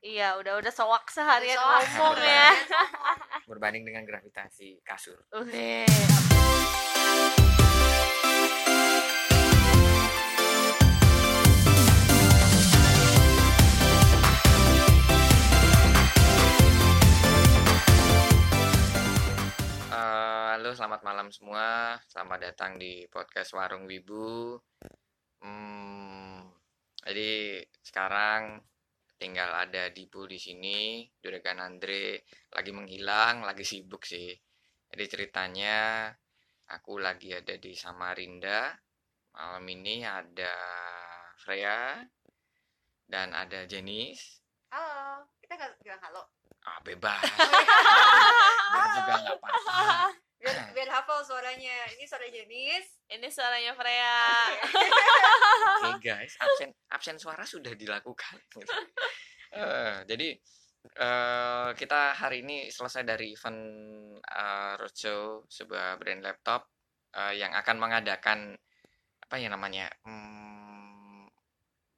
Iya, udah udah sowak seharian ngomong ya. berbanding dengan gravitasi kasur. Oke. Eh, halo selamat malam semua. Selamat datang di podcast warung wibu. Hmm, jadi sekarang tinggal ada Dibu di sini Juragan Andre lagi menghilang lagi sibuk sih. Jadi ceritanya aku lagi ada di Samarinda. Malam ini ada Freya dan ada Jenis Halo, kita nggak bilang halo. ah bebas. Juga nggak apa-apa Biar, biar hafal suaranya. Ini suara jenis. Ini suaranya Freya. Oke guys, absen absen suara sudah dilakukan. gitu. Eh, jadi eh, kita hari ini selesai dari event eh, roadshow sebuah brand laptop eh, yang akan mengadakan apa ya namanya? Hmm,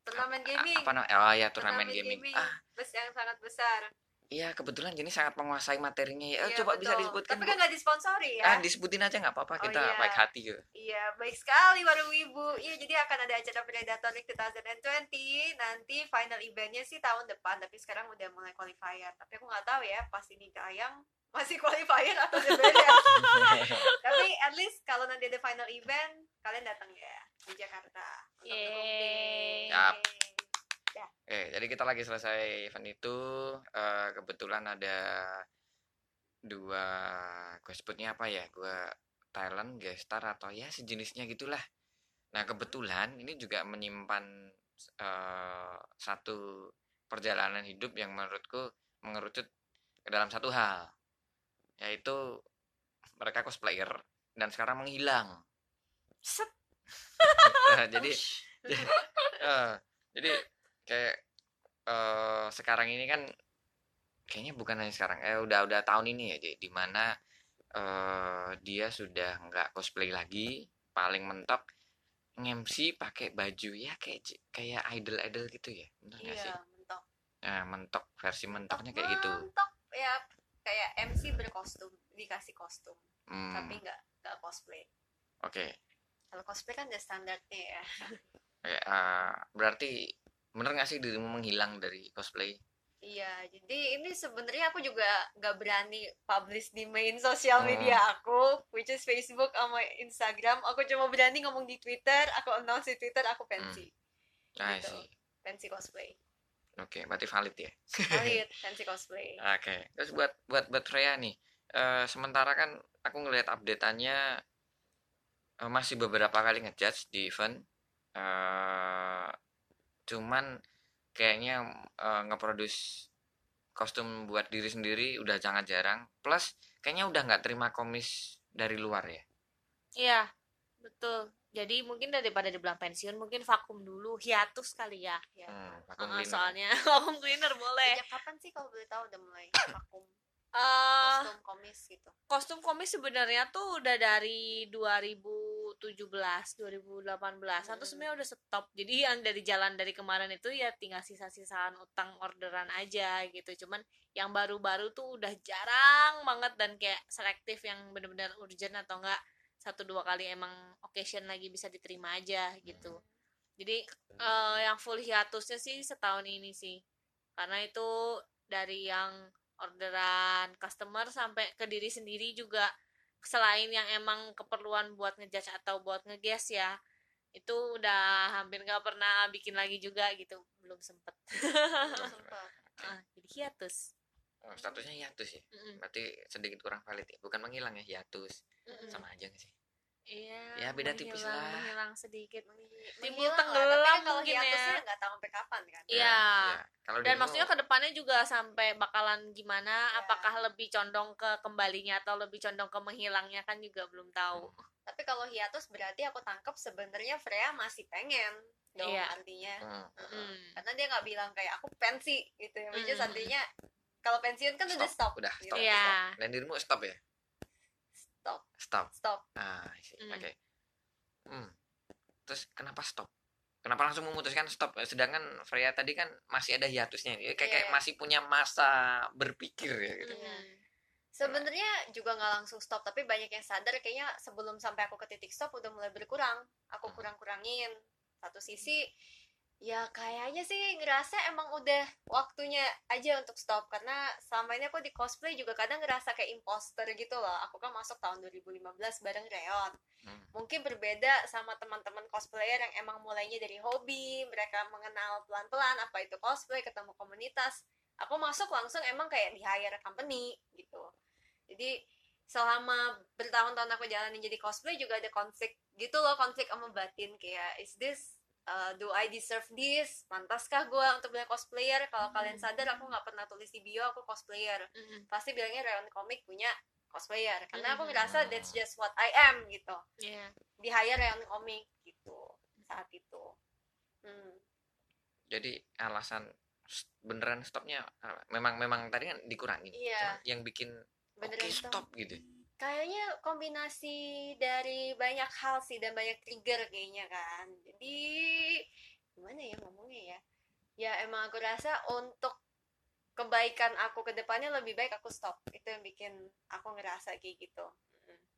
Turnamen gaming. Apa namanya? Oh ya turnamen gaming. Ah, Bes yang sangat besar. Iya kebetulan jadi sangat menguasai materinya ya. Eh, Iya, coba bisa betul. disebutkan. Tapi kan nggak disponsori Ah, ya. disebutin aja nggak apa-apa Oh, kita iya. baik hati gitu. Iya, baik sekali warung ibu. Iya, jadi akan ada acara Predator League 2020. Nanti final eventnya sih tahun depan, tapi sekarang udah mulai qualifier. Tapi aku nggak tahu ya, pas ini tayang masih qualifier atau udah beda. tapi at least kalau nanti ada final event, kalian datang ya di Jakarta. untuk Yeay. Yap. Oke, jadi kita lagi selesai event itu. eh, kebetulan ada dua gue sebutnya apa ya? Gue talent, gestar atau ya sejenisnya gitulah. Nah kebetulan ini juga menyimpan eh, satu perjalanan hidup yang menurutku mengerucut ke dalam satu hal, yaitu mereka cosplayer dan sekarang menghilang. Set. Nah, jadi Eh, jadi kayak eh sekarang ini kan kayaknya bukan hanya sekarang eh udah udah tahun ini ya di di mana eh dia sudah nggak cosplay lagi paling mentok nge-MC pakai baju ya kayak kayak idol idol gitu ya bener nggak sih Iya, mentok. nah mentok versi mentoknya kayak gitu Mentok ya kayak MC berkostum, dikasih kostum, Hmm, tapi nggak nggak cosplay. oke Kalau cosplay kan udah standarnya ya. Kayak, eh, berarti bener nggak sih dirimu menghilang dari cosplay Iya, jadi ini sebenarnya aku juga nggak berani publish di main sosial Hmm. media aku, which is Facebook sama Instagram. Aku cuma berani ngomong di Twitter, aku announce di Twitter aku pensi, nah Gitu. pensi cosplay. oke berarti valid ya Valid, pensi cosplay. Oke, terus buat buat buat Freya nih, eh, sementara kan aku ngelihat updateannya eh, masih beberapa kali ngejudge di event, eh cuman kayaknya eh, ngeproduce kostum buat diri sendiri udah sangat jarang. Plus kayaknya udah nggak terima komis dari luar ya. Iya, betul. Jadi mungkin daripada dibilang pensiun, mungkin vakum dulu, hiatus kali ya. Ya. Hmm, Heeh, cleaner. soalnya vakum cleaner boleh. Sejak kapan sih kalau boleh tahu udah mulai vakum Eh, kostum komis gitu? kostum komis sebenarnya tuh udah dari 2017, 2018 atau Hmm. sebenarnya udah stop. Jadi yang dari jalan dari kemarin itu ya tinggal sisa-sisaan utang orderan aja gitu. Cuman yang baru-baru tuh udah jarang banget dan kayak selektif yang bener-bener urgent atau enggak satu dua kali emang occasion lagi bisa diterima aja gitu. Jadi eh, yang full hiatusnya sih setahun ini sih. Karena itu dari yang orderan customer sampai ke diri sendiri juga selain yang emang keperluan buat ngejudge atau buat ngegas ya itu udah hampir nggak pernah bikin lagi juga gitu belum sempet Belum sempet. Ah, jadi hiatus Oh, statusnya hiatus ya. Mm-mm. Berarti sedikit kurang valid ya. Bukan menghilang ya hiatus. Mm-mm. Sama aja nggak sih? Iya Ya, beda tipis menghilang- lah. menghilang sedikit Timbul tenggelam tapi kan kalau mungkin hiatusnya ya. nggak tahu sampai kapan kan? Iya. Ya, Kalau dan maksudnya ke depannya juga sampai bakalan gimana Iya. apakah lebih condong ke kembalinya atau lebih condong ke menghilangnya kan juga belum tahu Tapi kalau hiatus berarti aku tangkap sebenarnya Freya masih pengen dong Iya. artinya. Hmm. Hmm. Karena dia nggak bilang kayak aku pensi gitu ya. Which is Mm. artinya kalau pensiun kan udah stop. Udah gitu. stop. Iya. Dan dirimu stop ya? Stop. Stop. Stop. Ah. Hmm. oke. Hmm. Terus kenapa stop? kenapa langsung memutuskan stop sedangkan Freya tadi kan masih ada hiatusnya Ya, kayak, kayak Iya. masih punya masa berpikir ya gitu Hmm. Sebenarnya juga nggak langsung stop, tapi banyak yang sadar kayaknya sebelum sampai aku ke titik stop udah mulai berkurang. Aku Hmm. kurang-kurangin. Satu sisi ya kayaknya sih ngerasa emang udah waktunya aja untuk stop karena selama ini aku di cosplay juga kadang ngerasa kayak imposter gitu loh. Aku kan masuk tahun 2015 bareng Reon. Hmm. Mungkin berbeda sama teman-teman cosplayer yang emang mulainya dari hobi, mereka mengenal pelan-pelan apa itu cosplay, ketemu komunitas. Aku masuk langsung emang kayak di hire company gitu jadi selama bertahun-tahun aku jalanin jadi cosplay juga ada konflik gitu loh konflik sama batin kayak is this uh, do I deserve this pantaskah gue untuk bilang cosplayer kalau kalian sadar aku nggak pernah tulis di bio aku cosplayer Mm-mm. pasti bilangnya Rayon Comic punya cosplayer karena aku Mhm. ngerasa that's just what I am gitu Iya. di hire Rayon Comic gitu saat itu hmm. jadi alasan beneran stopnya apa? memang memang tadi kan dikurangin Iya. Cuman yang bikin beneran stop gitu kayaknya kombinasi dari banyak hal sih dan banyak trigger kayaknya kan. Jadi gimana ya ngomongnya ya? Ya emang aku rasa untuk kebaikan aku ke depannya lebih baik aku stop. Itu yang bikin aku ngerasa kayak gitu.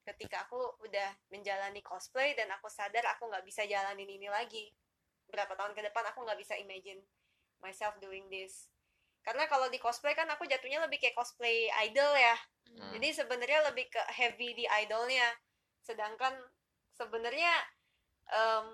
Ketika aku udah menjalani cosplay dan aku sadar aku nggak bisa jalanin ini lagi berapa tahun ke depan aku nggak bisa imagine myself doing this karena kalau di cosplay kan aku jatuhnya lebih kayak cosplay idol ya Hmm. jadi sebenarnya lebih ke heavy di idolnya sedangkan sebenarnya em,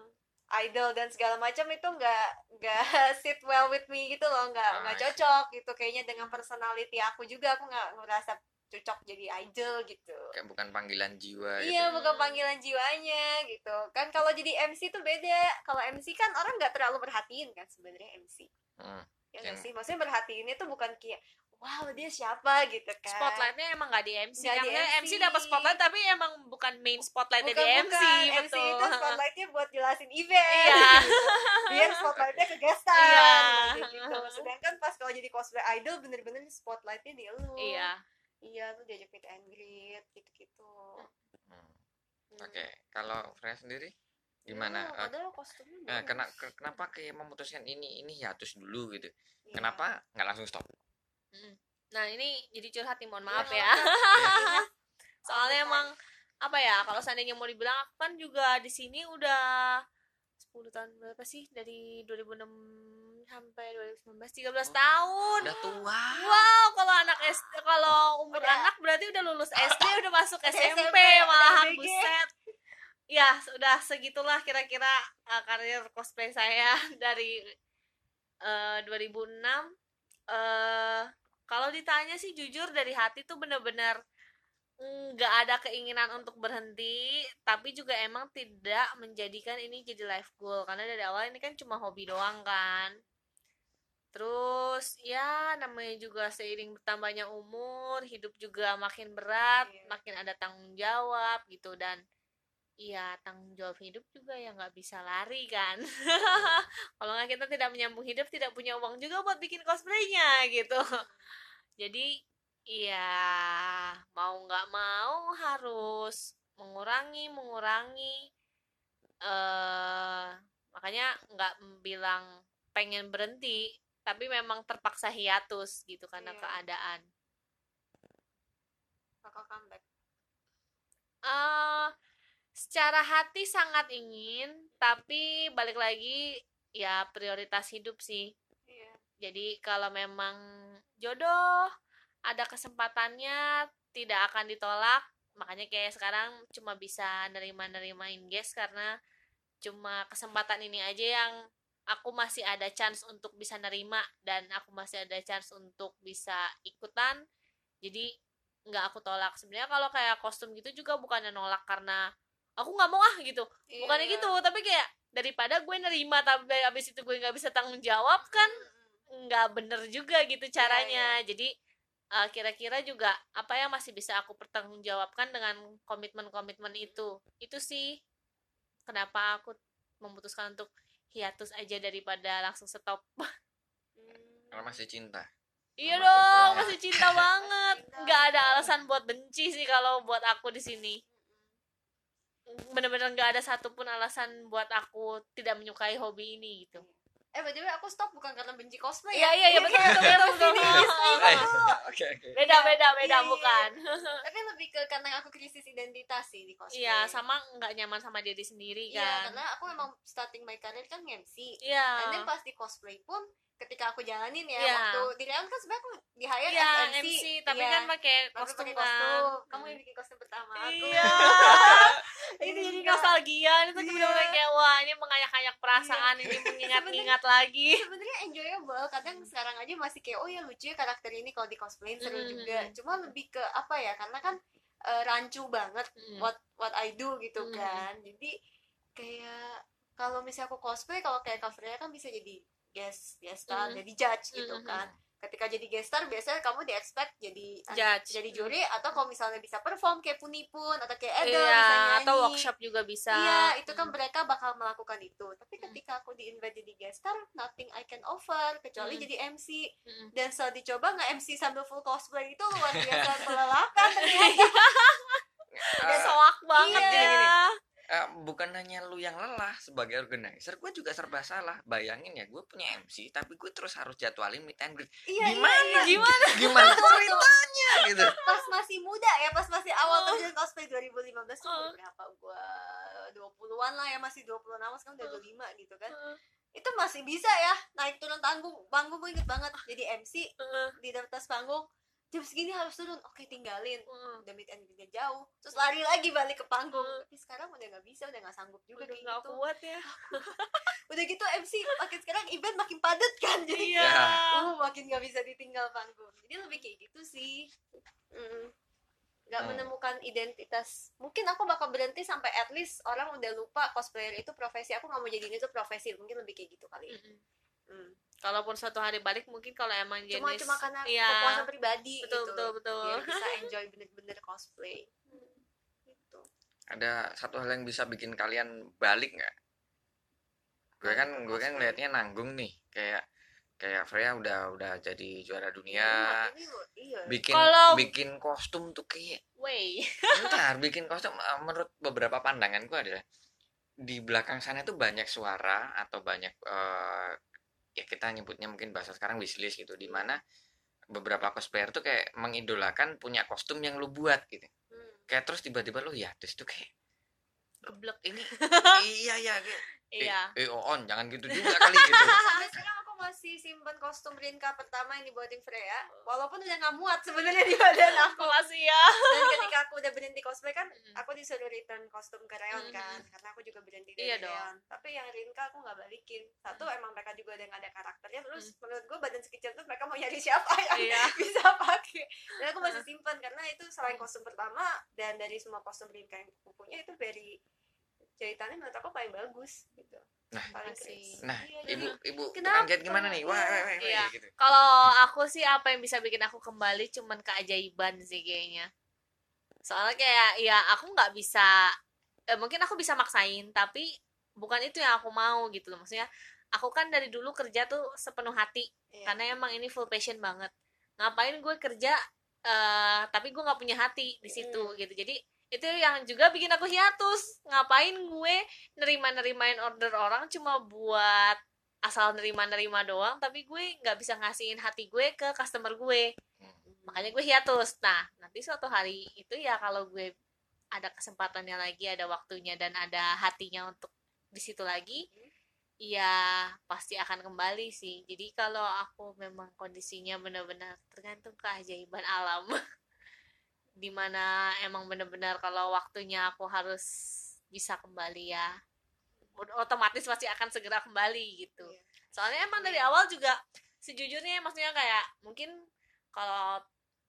idol dan segala macam itu nggak nggak sit well with me gitu loh nggak Ah, nggak iya. cocok gitu kayaknya dengan personality aku juga aku nggak ngerasa cocok jadi idol gitu kayak bukan panggilan jiwa gitu Iya, bukan panggilan jiwanya gitu. Kan kalau jadi MC tuh beda. Kalau MC kan orang nggak terlalu perhatiin kan sebenarnya MC. Hmm. Ya Yang- sih? Maksudnya perhatiinnya tuh bukan kayak wow dia siapa gitu kan. Spotlightnya emang nggak di MC. Nggak di Karena MC. MC dapat spotlight tapi emang bukan main spotlightnya bukan, di MC, bukan. MC betul. itu spotlightnya buat jelasin event Iya. gitu. dia spotlightnya ke gestan Iya. kayak gitu sedangkan pas kalau jadi cosplay idol bener-bener spotlightnya di lu Iya. iya lu diajak meet and greet gitu-gitu Hmm. Hmm. oke kalau Freya sendiri gimana eh, bagus. kena- ke- kenapa kayak memutuskan ini ini hiatus dulu gitu Iya. kenapa nggak langsung stop Nah ini jadi curhat nih, mohon Iya, maaf ya. apa-apa. Soalnya emang apa ya? Kalau seandainya mau dibilang aku kan juga di sini udah 10 tahun berapa sih dari 2006 sampai 2019 13 Oh, tahun. udah tua Wow, kalau anak SD kalau umur Udah. anak berarti udah lulus SD, udah masuk SMP, SMP, BG. buset. Ya, sudah segitulah kira-kira uh, karir cosplay saya dari uh, 2006 eh kalau ditanya sih jujur dari hati tuh bener-bener nggak ada keinginan untuk berhenti tapi juga emang tidak menjadikan ini jadi life goal. Karena dari awal ini kan cuma hobi doang kan. Terus ya namanya juga seiring bertambahnya umur hidup juga makin berat Iya. makin ada tanggung jawab gitu. Dan iya tanggung jawab hidup juga ya nggak bisa lari kan. Kalau nggak kita tidak menyambung hidup tidak punya uang juga buat bikin cosplaynya gitu. Jadi iya mau nggak mau harus mengurangi mengurangi eh makanya nggak bilang pengen berhenti tapi memang terpaksa hiatus gitu karena Iya. keadaan. Bakal comeback. Eh secara hati sangat ingin tapi balik lagi ya prioritas hidup sih. Iya. Jadi kalau memang jodoh ada kesempatannya tidak akan ditolak makanya kayak sekarang cuma bisa nerima-nerimain guys karena cuma kesempatan ini aja yang aku masih ada chance untuk bisa nerima dan aku masih ada chance untuk bisa ikutan. Jadi nggak aku tolak. Sebenarnya kalau kayak kostum gitu juga bukannya nolak karena aku nggak mau ah gitu. Iya. bukannya gitu tapi kayak daripada gue nerima tapi abis itu gue nggak bisa tanggung jawab kan nggak bener juga gitu Iya, caranya. jadi uh, kira-kira juga apa yang masih bisa aku pertanggungjawabkan dengan komitmen-komitmen itu? Itu sih kenapa aku memutuskan untuk hiatus aja daripada langsung stop. Hmm. kalau masih cinta. Iya Masih dong cinta. masih cinta banget. Nggak ada alasan buat benci sih kalau buat aku di sini bener-bener nggak ada satupun alasan buat aku tidak menyukai hobi ini gitu. Eh way aku stop bukan karena benci cosplay iya iya iya betul betul betul, betul. Eh, Oke oke. beda beda beda Iya, iya, bukan. Tapi lebih ke karena aku krisis identitas sih di cosplay. Iya sama nggak nyaman sama diri sendiri Iya, kan. karena aku emang starting my career kan MC iya. Dan then pas di cosplay pun ketika aku jalanin ya Iya. waktu di Real kan sebenarnya aku di hire iya as MC, MC tapi Iya, kan pakai kostum pakai kan kostum kamu Hmm. yang bikin kostum pertama aku iya Ini ini jadi nostalgia itu Iya. bener-bener kayak wah ini mengayak-ayak perasaan ini mengingat-ingat lagi sebenarnya enjoyable kadang sekarang aja masih kayak oh ya lucu ya karakter ini kalau di cosplayin seru Hmm. juga cuma lebih ke apa ya karena kan eh, rancu banget Hmm. what what I do gitu Hmm. kan jadi kayak kalau misalnya aku cosplay kalau kayak covernya kan bisa jadi guest guest star Hmm. jadi judge gitu Hmm. kan ketika jadi guest star biasanya kamu di expect jadi Judge. jadi juri atau kalau misalnya bisa perform kayak punipun atau kayak Edel iya nyanyi atau workshop juga bisa Iya, itu kan Hmm. mereka bakal melakukan itu. Tapi Hmm. ketika aku di invite jadi guest star, nothing I can offer kecuali Hmm. jadi MC. Mm-mm. Dan setelah dicoba nge MC sambil full cosplay itu luar biasa melelahkan ternyata. Udah Eh, soak banget Iya. Ya bukan hanya lu yang lelah sebagai organizer, gue juga serba salah. Bayangin ya, gue punya MC, tapi gue terus harus jadwalin meet and greet. Iya, Gimana? iya, iya. gimana Gimana Betul, betul. ceritanya gitu? Pas masih muda ya, pas masih awal Oh. terjun cosplay 2015 tuh Oh. berapa gua 20-an lah ya, masih 26 sekarang udah Oh. 25 gitu kan. Itu masih bisa ya naik turun tanggung. Panggung gue inget banget jadi MC di atas panggung. Jam segini harus turun. Oke, tinggalin. udah meet and greet jauh terus lari lagi balik ke panggung Hmm. tapi sekarang udah nggak bisa udah nggak sanggup juga udah kayak nggak gitu kuat ya udah gitu MC makin sekarang event makin padat kan jadi iya uh makin nggak bisa ditinggal panggung jadi lebih kayak gitu sih Mm. nggak Hmm. menemukan identitas mungkin aku bakal berhenti sampai at least orang udah lupa cosplayer itu profesi aku nggak mau jadi itu profesi mungkin lebih kayak gitu kali. Mm-mm. Hmm. Kalaupun suatu hari balik mungkin kalau emang jenis cuma cuma karena iya. kepuasan pribadi betul gitu. betul betul. Biar bisa enjoy bener-bener cosplay. Gitu. Ada satu hal yang bisa bikin kalian balik nggak? Gue kan gue kan ngelihatnya nanggung nih, kayak kayak Freya udah udah jadi juara dunia, Ini loh, iya. Bikin Kalau- bikin kostum tuh kayak way Bentar, bikin kostum eh, menurut beberapa pandanganku adalah di belakang sana tuh banyak suara atau banyak eh, ya kita nyebutnya mungkin bahasa sekarang wishlist gitu di mana beberapa cosplayer tuh kayak mengidolakan punya kostum yang lu buat gitu. Hmm. Kayak terus tiba-tiba lu ya terus tuh kayak geblek ini iya ya kayak, iya eh, eh, on jangan gitu juga kali gitu. sampai sekarang aku masih simpen kostum Rinka pertama yang dibuatin Freya. Walaupun udah nggak muat sebenarnya di badan aku makasih ya. Dan ketika aku udah berhenti cosplay kan Mm. aku disuruh return kostum ke Reon Mm. kan karena aku juga berhenti dari Iya Reon. Tapi yang Rinka aku nggak balikin. Satu Mm. emang mereka juga udah nggak ada karakternya. Terus menurut gue badan sekecil tuh mereka mau nyari siapa yang iya. bisa pakai. Dan aku masih simpan karena itu selain kostum pertama dan dari semua kostum Rinka yang aku punya itu very ceritanya menurut aku paling bagus gitu Nah. keren. Nah, Iya, ibu jadi- ibu Kenapa? Gimana nih? Wah, wah, wah, wah, Iya. gitu. kalau aku sih apa yang bisa bikin aku kembali cuman keajaiban sih kayaknya soalnya kayak ya aku nggak bisa eh, mungkin aku bisa maksain tapi bukan itu yang aku mau gitu loh maksudnya aku kan dari dulu kerja tuh sepenuh hati Iya. karena emang ini full passion banget ngapain gue kerja eh tapi gue nggak punya hati di situ Hmm. gitu jadi itu yang juga bikin aku hiatus. Ngapain gue nerima nerimain order orang cuma buat asal nerima nerima doang tapi gue nggak bisa ngasihin hati gue ke customer gue. Makanya gue hiatus. Nah nanti suatu hari itu ya kalau gue ada kesempatannya lagi ada waktunya dan ada hatinya untuk di situ lagi ya pasti akan kembali sih. Jadi kalau aku memang kondisinya benar-benar tergantung keajaiban alam di mana emang benar-benar kalau waktunya aku harus bisa kembali ya. Otomatis pasti akan segera kembali gitu. Iya. soalnya emang dari awal juga sejujurnya maksudnya kayak mungkin kalau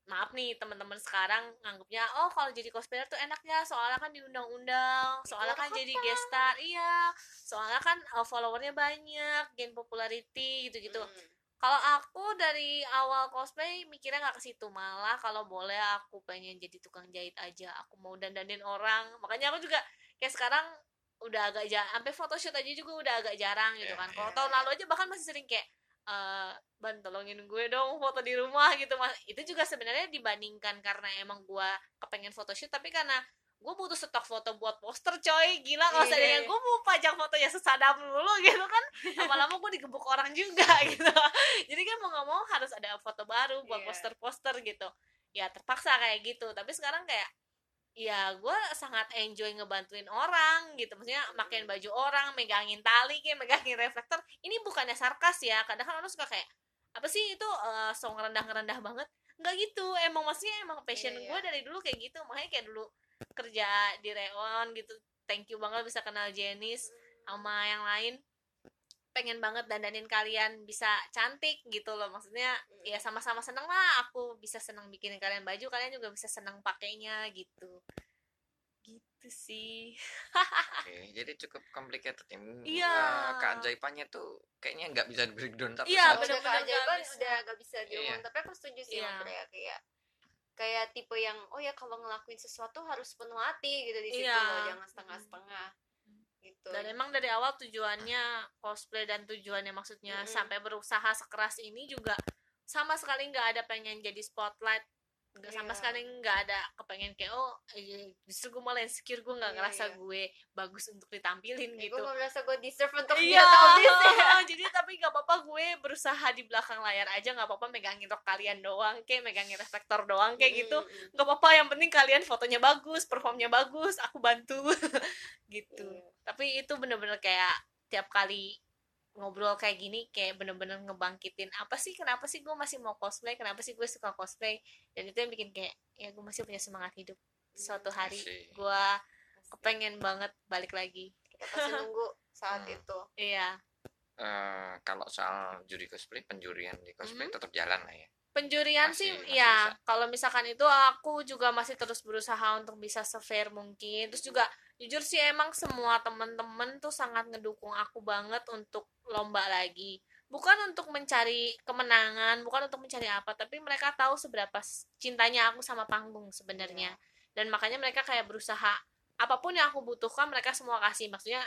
maaf nih teman-teman sekarang nganggapnya oh kalau jadi cosplayer tuh enaknya soalnya kan diundang-undang soalnya kan jadi guest star iya soalnya kan uh, followernya banyak gain popularity gitu-gitu. Hmm. Kalau aku dari awal cosplay mikirnya nggak ke situ malah kalau boleh aku pengen jadi tukang jahit aja. Aku mau dandanin orang. Makanya aku juga kayak sekarang udah agak jarang sampai photoshoot aja juga udah agak jarang gitu Iya, kan. Kalau iya. tahun lalu aja bahkan masih sering kayak eh ban tolongin gue dong foto di rumah gitu mas. Itu juga sebenarnya dibandingkan karena emang gue kepengen photoshoot tapi karena gue butuh stok foto buat poster coy. Gila kalau Iya, seandainya iya. gue mau pajang fotonya sesadap dulu gitu kan. Lama-lama gue digebuk orang juga gitu. Jadi kan mau nggak mau harus ada foto baru buat Iya. poster-poster gitu. Ya terpaksa kayak gitu. Tapi sekarang kayak ya gue sangat enjoy ngebantuin orang gitu. Maksudnya makin baju orang megangin tali kayak megangin reflektor. Ini bukannya sarkas ya. Kadang kan orang suka kayak apa sih itu eh, song rendah rendah banget? Nggak gitu. Emang maksudnya emang passion Iya, gue iya. dari dulu kayak gitu. Makanya kayak dulu kerja di Reon gitu thank you banget bisa kenal Jenis sama yang lain pengen banget dandanin kalian bisa cantik gitu loh maksudnya ya sama-sama seneng lah aku bisa seneng bikinin kalian baju kalian juga bisa seneng pakainya gitu gitu sih Oke, jadi cukup complicated ya. Iya. Eh, keajaibannya tuh kayaknya nggak bisa di breakdown tapi Iya, udah bener-bener keajaiban nggak bisa. udah gak bisa diomong Iya. tapi aku setuju sih Iya. sama Freya kayak kayak tipe yang oh ya kalau ngelakuin sesuatu harus penuh hati gitu di situ Iya. loh jangan setengah-setengah gitu dan emang dari awal tujuannya cosplay dan tujuannya maksudnya Mm-mm. sampai berusaha sekeras ini juga sama sekali nggak ada pengen jadi spotlight nggak sama Iya. sekali nggak ada kepengen kayak oh iya, justru gue malah insecure gue nggak Iya, ngerasa iya. gue bagus untuk ditampilin Ya, gitu gue gak merasa gue deserve untuk iya dia ya jadi tapi nggak apa-apa gue berusaha di belakang layar aja nggak apa-apa megangin rok kalian doang kayak megangin reflektor doang kayak gitu Mm-mm. nggak apa-apa yang penting kalian fotonya bagus performnya bagus aku bantu gitu Iya. tapi itu bener-bener kayak tiap kali ngobrol kayak gini kayak bener-bener ngebangkitin apa sih kenapa sih gue masih mau cosplay? Kenapa sih gue suka cosplay? Dan itu yang bikin kayak ya gue masih punya semangat hidup. Suatu hari Asik. gue kepengen banget balik lagi. Kita pasti nunggu saat Hmm. itu. Iya. Eh, kalau soal juri cosplay penjurian di cosplay Mhm. tetap jalan lah ya penjurian Masih- sih masih ya bisa. kalau misalkan itu aku juga masih terus berusaha untuk bisa sefair mungkin. Terus juga jujur sih emang semua temen-temen tuh sangat ngedukung aku banget untuk lomba lagi. Bukan untuk mencari kemenangan bukan untuk mencari apa tapi mereka tahu seberapa cintanya aku sama panggung sebenarnya. Dan makanya mereka kayak berusaha apa pun yang aku butuhkan mereka semua kasih. Maksudnya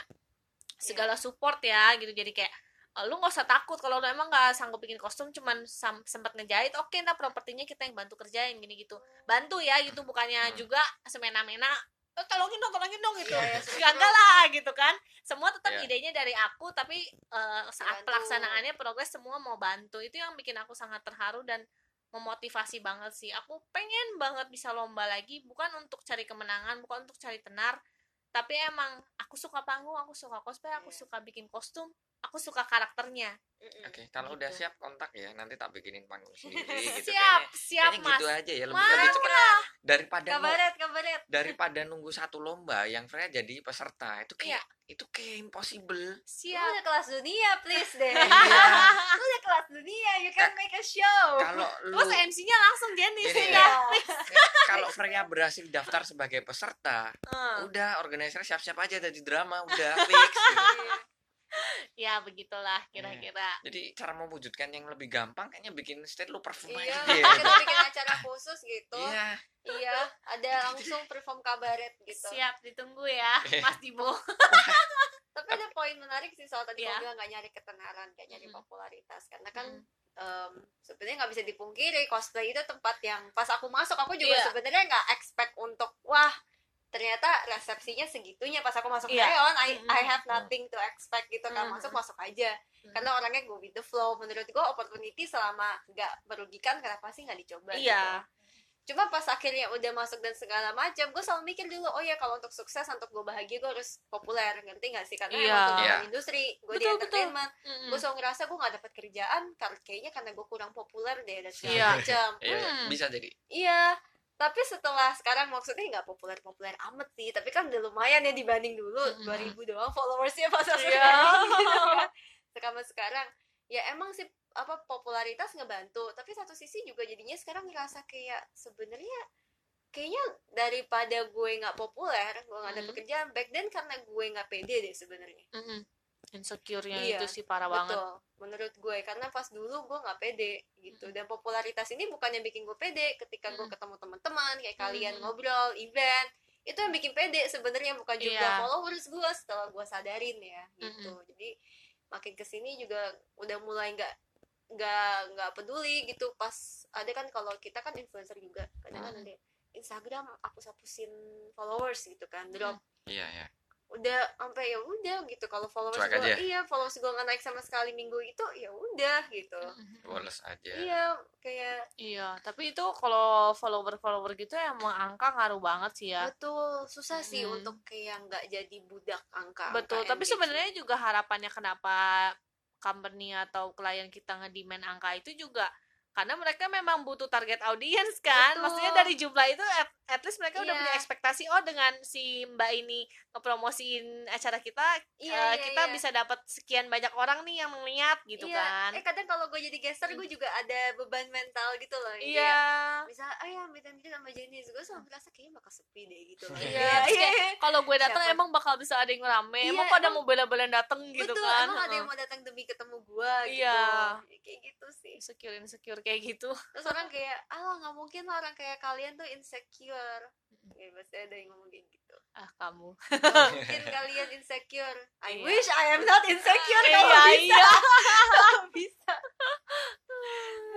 segala support ya gitu. Jadi kayak "Eh, lu nggak usah takut kalau lu emang nggak sanggup bikin kostum cuman sam- sempat ngejahit oke ntar propertinya kita yang bantu kerjain gini gitu bantu ya gitu bukannya Hmm. juga semena-mena "Eh, tolongin dong tolongin dong gitu iya, Nggak enggak lah gitu kan semua tetap Iya. idenya dari aku tapi eh, saat Bantu. pelaksanaannya progres semua mau bantu itu yang bikin aku sangat terharu dan memotivasi banget sih aku pengen banget bisa lomba lagi bukan untuk cari kemenangan bukan untuk cari tenar tapi emang aku suka panggung aku suka cosplay aku Iya. suka bikin kostum aku suka karakternya. Oke, kalau udah Gitu. siap kontak ya, nanti tak bikinin panggung sendiri gitu. siap Kayaknya, siap kayaknya mas gitu aja ya, lebih, lebih cepat daripada nu- kabaret kabaret daripada nunggu satu lomba yang Freya jadi peserta itu Iya. kayak itu kayak impossible. lu siap udah kelas dunia please deh Iya. lu udah kelas dunia you can make a show Kalau lu terus MC-nya langsung Jenis Ini ya kalau Freya berhasil daftar sebagai peserta, Eh, udah organizer siap-siap aja jadi drama, udah fix. gitu. ya begitulah kira-kira Jadi cara mewujudkan yang lebih gampang kayaknya bikin state lu perform iya aja. kita bikin acara khusus gitu Iya. iya ada langsung perform kabaret gitu siap ditunggu ya Mas Dibo tapi ada poin menarik sih soal tadi Iya. kau bilang nggak nyari ketenaran kayak nyari Mm-mm. popularitas karena kan Mm. em, sebenarnya nggak bisa dipungkiri cosplay itu tempat yang pas aku masuk aku juga Iya. sebenarnya nggak expect untuk wah ternyata resepsinya segitunya pas aku masuk Iya. Neon I, Mm-mm. I have nothing to expect gitu kan Mm-mm. masuk masuk aja Mm. karena orangnya go with the flow menurut gue opportunity selama nggak merugikan kenapa sih nggak dicoba gitu. iya cuma pas akhirnya udah masuk dan segala macam gue selalu mikir dulu oh ya kalau untuk sukses untuk gue bahagia gue harus populer ngerti gak sih karena Iya. emang Iya. industri gue di entertainment Mm-mm. gue selalu ngerasa gue gak dapet kerjaan karena kayaknya karena gue kurang populer deh dan segala Iya. macam Iya, Hmm. bisa jadi. iya tapi setelah sekarang maksudnya nggak populer populer amat sih tapi kan udah lumayan ya dibanding dulu Mm-mm. 2000 doang followersnya pas aku Iya. gitu kan. sekarang sekarang ya emang sih apa popularitas ngebantu tapi satu sisi juga jadinya sekarang ngerasa kayak sebenarnya kayaknya daripada gue nggak populer gue nggak ada Mm. pekerjaan back then karena gue nggak pede deh sebenarnya Mm-mm. Insecure-nya Iya, itu sih parah banget. betul menurut gue. Karena pas dulu gue nggak pede gitu. Dan popularitas ini bukannya bikin gue pede ketika gue ketemu teman-teman kayak kalian ngobrol event. Itu yang bikin pede sebenarnya bukan juga Iya. followers gue setelah gue sadarin ya gitu. Jadi makin ke sini juga udah mulai nggak nggak nggak peduli gitu. Pas ada kan kalau kita kan influencer juga kadang kan Mm. ada Instagram hapus-hapusin followers gitu kan drop. Iya iya udah sampai ya udah gitu kalau followers gue aja. iya followers gue nggak naik sama sekali minggu itu ya udah gitu Woles aja iya kayak Iya, tapi itu kalau follower-follower gitu emang angka ngaruh banget sih ya. betul susah sih Mm. untuk kayak nggak jadi budak angka Betul, angka tapi sebenarnya juga harapannya kenapa company atau klien kita ngedemand angka itu juga karena mereka memang butuh target audience kan. Betul. Maksudnya dari jumlah itu at, at least mereka udah Iya. punya ekspektasi oh dengan si Mbak ini ngepromosiin acara kita Iya, eh, iya, kita iya. bisa dapat sekian banyak orang nih yang ngeliat gitu Iya, kan. eh kadang kalau gue jadi guester gue juga ada beban mental gitu loh Iya. kayak, misal ah ya meet and sama Jenis gue selalu merasa kayaknya bakal sepi deh gitu loh Iya, iya, kayak, iya. kalau gue datang emang bakal bisa ada yang rame, Iya, emang pada emang- mau bela-belain dateng gitu betul kan. emang ada yang mau datang demi ketemu gue gitu Iya. kayak gitu sih insecure insecure kayak gitu. terus orang kayak alah nggak mungkin lah orang kayak kalian tuh insecure ya pasti ada yang ngomong kayak gitu. Ah kamu. Mungkin kalian insecure. I Iya. wish I am not insecure Iya, kalau bisa iya. Kalau bisa.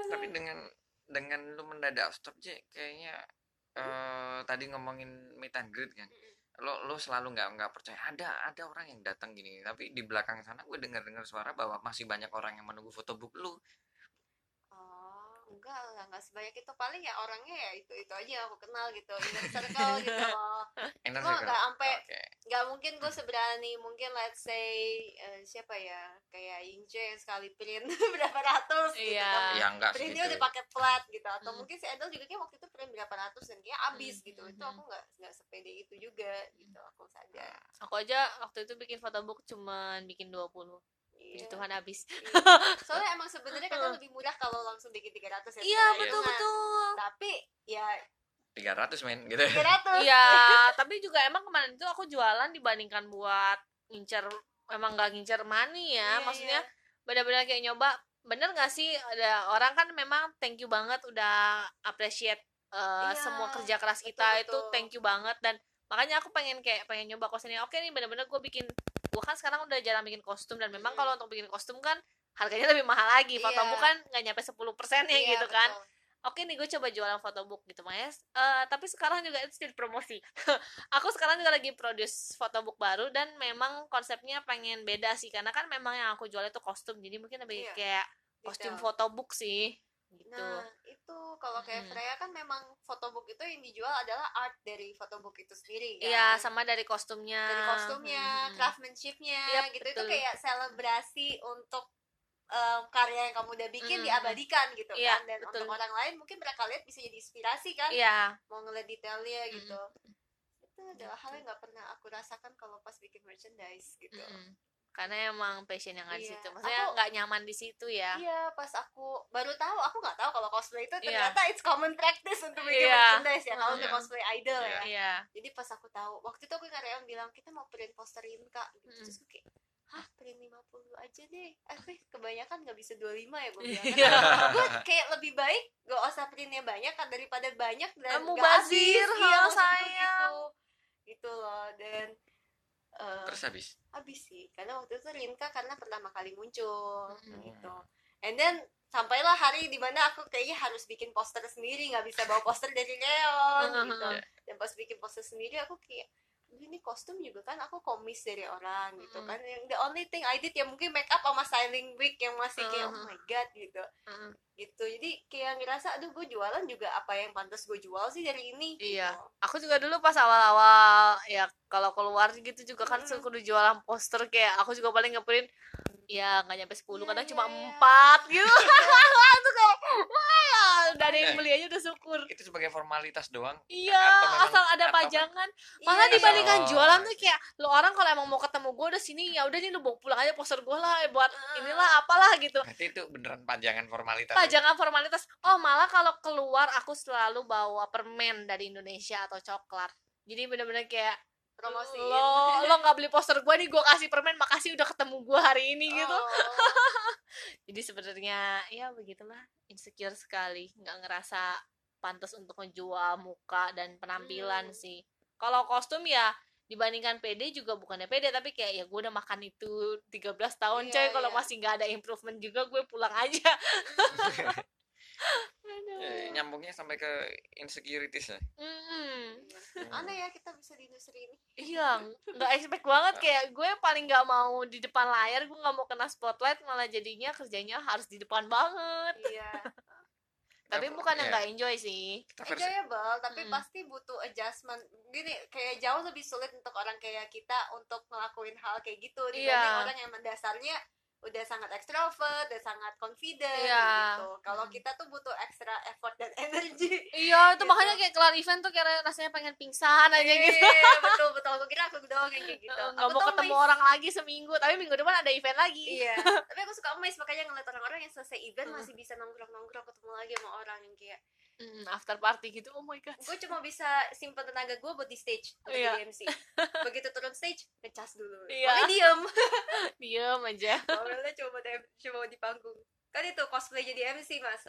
Tapi dengan dengan lu mendadak stop J kayaknya eh tadi ngomongin meet and greet kan lo lo selalu nggak nggak percaya. Ada ada orang yang datang gini tapi di belakang sana gue dengar dengar suara bahwa masih banyak orang yang menunggu fotobook lu Enggak lah, enggak sebanyak itu. Paling ya orangnya ya itu-itu aja yang aku kenal gitu, inner circle gitu loh. Enak Gue enggak sampai oke enggak mungkin gue seberani mungkin let's say eh, siapa ya kayak Ince yang sekali print berapa ratus gitu Iya. kan. ya enggak Printnya udah pakai flat gitu atau Hmm. mungkin si Edel juga kayak waktu itu print berapa ratus dan kayak abis Hmm, gitu. hmm, Itu hmm. aku enggak enggak sepede itu juga gitu. Aku sadar. Aku aja waktu itu bikin photobook cuman bikin 20. Puji Iya. Tuhan habis. Iya. Soalnya emang sebenarnya kadang lebih murah kalau langsung bikin 300 ya. Iya, sebenarnya. betul Nah, betul. Tapi ya 300 men gitu 300. Iya, tapi juga emang kemarin itu aku jualan dibandingkan buat ngincer emang nggak ngincer money ya. Iya, Maksudnya iya. benar-benar kayak nyoba bener gak sih ada orang kan memang thank you banget udah appreciate uh, Iya, semua kerja keras betul, kita itu betul. thank you banget dan makanya aku pengen kayak pengen nyoba kostum ini oke nih bener-bener gue bikin gue kan sekarang udah jarang bikin kostum dan memang Hmm. kalau untuk bikin kostum kan harganya lebih mahal lagi. Iya. fotobook kan nggak nyampe 10% ya Iya, gitu kan. betul. oke nih gue coba jualan photobook gitu mas. Eh, tapi sekarang juga itu jadi promosi. Aku sekarang juga lagi produce photobook baru dan memang konsepnya pengen beda sih. Karena kan memang yang aku jual itu kostum. Jadi mungkin lebih Iya, kayak kostum photobook sih gitu Nah, itu kalau kayak Mm-mm. Freya kan memang photobook itu yang dijual adalah art dari photobook itu sendiri kan. iya sama dari kostumnya dari kostumnya, Hmm. craftsmanshipnya Yap, gitu betul. itu kayak selebrasi untuk em, karya yang kamu udah bikin Mm. diabadikan gitu Iya, kan dan betul. untuk orang lain mungkin mereka lihat bisa jadi inspirasi kan iya mau ngeliat detailnya Mm-mm. gitu itu adalah hal yang nggak pernah aku rasakan kalau pas bikin merchandise gitu Mm-mm. Karena emang passion yang ada di Iya. situ maksudnya nggak nyaman di situ ya Iya, pas aku baru tahu, aku nggak tahu kalau cosplay itu Iya. ternyata it's common practice untuk bikin Iya. merchandise ya, kalau untuk Iya. cosplay idol ya. iya Jadi pas aku tahu, waktu itu aku karya yang bilang kita mau print posterin kak, gitu. Mm. terus aku kayak, hah print 50 aja deh, eh kebanyakan nggak bisa 25 ya gue bilang. Iya. gue kayak lebih baik gak usah printnya banyak kan daripada banyak dan Kamu nggak bazir, habis. iya, sayang. Gitu. gitu loh dan eh, terus habis? habis sih. Karena waktu itu Rinka karena pertama kali muncul Mm. gitu. And then sampailah hari di mana aku kayaknya harus bikin poster sendiri nggak bisa bawa poster dari Leon gitu. Mm, dan pas bikin poster sendiri aku kayak "Aduh, ini kostum juga kan aku komis dari orang gitu Mm. kan yang the only thing I did ya mungkin make up sama styling wig yang masih kayak oh Mm. my god gitu Mm. gitu jadi kayak ngerasa aduh gue jualan juga apa yang pantas gue jual sih dari ini Iya. gitu. aku juga dulu pas awal-awal ya kalau keluar gitu juga kan Mm. suka jualan poster kayak aku juga paling ngeprint ya nggak nyampe 10 Iya, kadang iya, cuma iya. empat gitu itu kayak wah ya udah ada yang beli aja udah syukur. itu sebagai formalitas doang. Iya asal ada pajangan. Malah Iya, dibandingkan Oh, jualan tuh kayak lo orang kalau emang mau ketemu gue udah sini ya udah nih lo bawa pulang aja poster gue lah buat Ah. inilah apalah gitu. Berarti itu beneran pajangan formalitas. Pajangan formalitas. Oh malah kalau keluar aku selalu bawa permen dari Indonesia atau coklat. Jadi bener-bener kayak promosiin. Lo lo nggak beli poster gue nih gue kasih permen makasih udah ketemu gue hari ini gitu. Oh. jadi sebenarnya ya begitulah. Insecure sekali. Nggak ngerasa pantas untuk ngejual muka dan penampilan Hmm. sih. Kalau kostum ya dibandingkan PD juga bukannya PD tapi kayak ya gue udah makan itu 13 tahun Iya, coy. Kalau iya. masih nggak ada improvement juga gue pulang aja Aduh. Eh, nyambungnya sampai ke insecurities ya? Mm-mm. aneh ya kita bisa di industri ini. Iya nggak expect banget kayak gue paling nggak mau di depan layar gue nggak mau kena spotlight malah jadinya kerjanya harus di depan banget. Iya. Tapi Kita- bukan yang ya, nggak enjoy sih. Enjoyable tapi Mm. pasti butuh adjustment. Gini kayak jauh lebih sulit untuk orang kayak kita untuk ngelakuin hal kayak gitu dibanding Iya. orang yang mendasarnya udah sangat extrovert dan sangat confident Iya. gitu. Kalau Mm. kita tuh butuh extra effort dan energi iya itu Gitu. makanya kayak kelar event tuh kayak rasanya pengen pingsan aja gitu. Iya, betul betul. Aku kira aku doang kayak gitu. Nggak Aku mau ketemu orang lagi seminggu tapi minggu depan ada event lagi. Iya tapi aku suka amazed makanya ngeliat orang-orang yang selesai event masih bisa nongkrong-nongkrong ketemu lagi sama orang yang kayak Mm, after party gitu oh my god. Gue cuma bisa simpen tenaga gue buat di stage untuk Iya. jadi MC begitu turun stage ngecas dulu. Iya. Pokoknya diem. Diem aja. Awalnya cuma di, cuma di panggung. Kan itu cosplay jadi MC mas.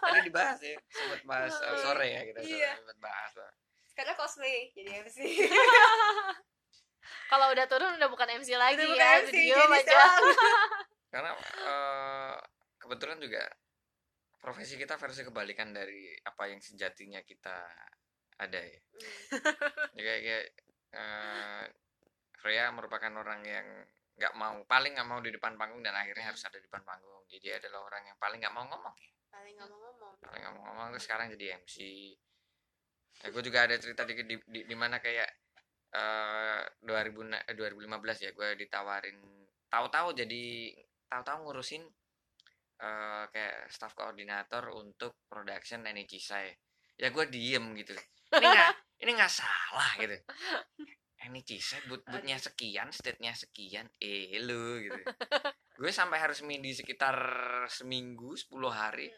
Tadi dibahas ya sempat bahas eh, sore ya kita Iya. sempat bahas sekarang cosplay jadi MC kalau udah turun udah bukan MC lagi Udah ya bukan MC, diem jadi aja. karena eh, kebetulan juga profesi kita versi kebalikan dari apa yang sejatinya kita ada ya. Hmm. Ya, kayak kayak eh, Freya merupakan orang yang nggak mau paling nggak mau di depan panggung dan akhirnya harus ada di depan panggung. Jadi adalah orang yang paling nggak mau ngomong ya. Paling nggak mau ngomong. Paling nggak mau ngomong terus sekarang jadi MC ya, gue juga ada cerita di di, di, di mana kayak eh 2000 na- eh, 2015 ya gue ditawarin tahu-tahu jadi tahu-tahu ngurusin eh kayak staff koordinator untuk production energy saya ya gue diem gitu. Ini nggak ini nggak salah gitu. Energy saya but bootnya sekian state-nya sekian eh lu gitu. Gue sampai harus mindi sekitar seminggu 10 hari.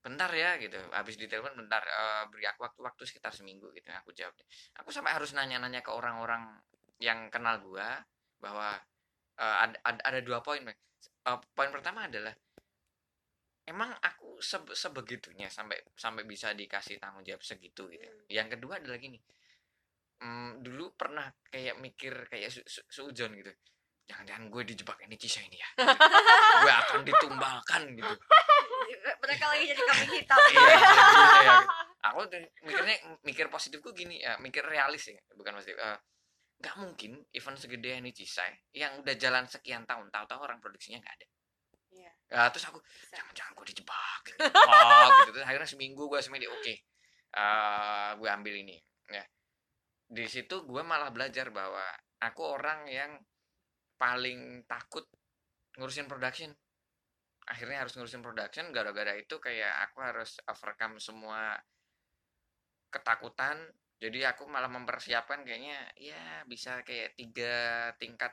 Bentar ya gitu. Habis ditelepon bentar eh, beri aku waktu waktu sekitar seminggu gitu aku jawab. Aku sampai harus nanya-nanya ke orang-orang yang kenal gua bahwa eh, ada, ada ada dua poin. Eh, poin pertama adalah emang aku sebe- sebegitunya sampai sampai bisa dikasih tanggung jawab segitu gitu Hmm. yang kedua adalah gini hmm, dulu pernah kayak mikir kayak su, su, gitu jangan-jangan gue dijebak ini Cisa ini ya gue akan ditumbalkan gitu mereka lagi jadi kambing hitam Iya, gitu ya. Aku tuh mikirnya mikir positifku gini ya, mikir realis ya, bukan positif. Eh, nggak mungkin event segede ini Cisai yang udah jalan sekian tahun, tahu-tahu orang produksinya nggak ada. Ya, terus aku jangan-jangan gue dijebak, gitu. Oh, gitu. Terus akhirnya seminggu gue semedi oke, eh, gue ambil ini. Ya, di situ gue malah belajar bahwa aku orang yang paling takut ngurusin production akhirnya harus ngurusin production gara-gara itu kayak aku harus overcome semua ketakutan jadi aku malah mempersiapkan kayaknya ya bisa kayak tiga tingkat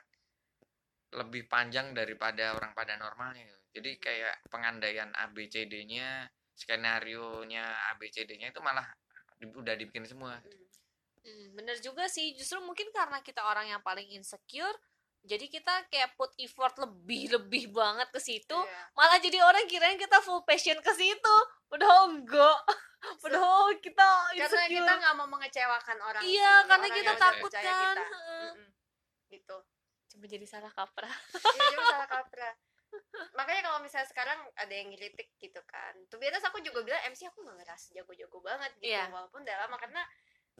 lebih panjang daripada orang pada normalnya gitu. Jadi kayak pengandaian ABCD-nya skenario nya ABCD-nya itu malah di- udah dibikin semua. Hmm, bener juga sih. Justru mungkin karena kita orang yang paling insecure jadi kita kayak put effort lebih lebih banget ke situ Iya. malah jadi orang kirain kita full passion ke situ. Padahal enggak. Padahal kita karena insecure. kita nggak mau mengecewakan orang iya sih, karena orang kita takut kan. Kita. Gitu. Coba jadi salah kaprah Iya, cuma salah kaprah. Makanya kalau misalnya sekarang ada yang ngelitik gitu kan. Tuh biasa aku juga bilang MC aku nggak ngerasa jago-jago banget gitu. Iya. Walaupun udah lama karena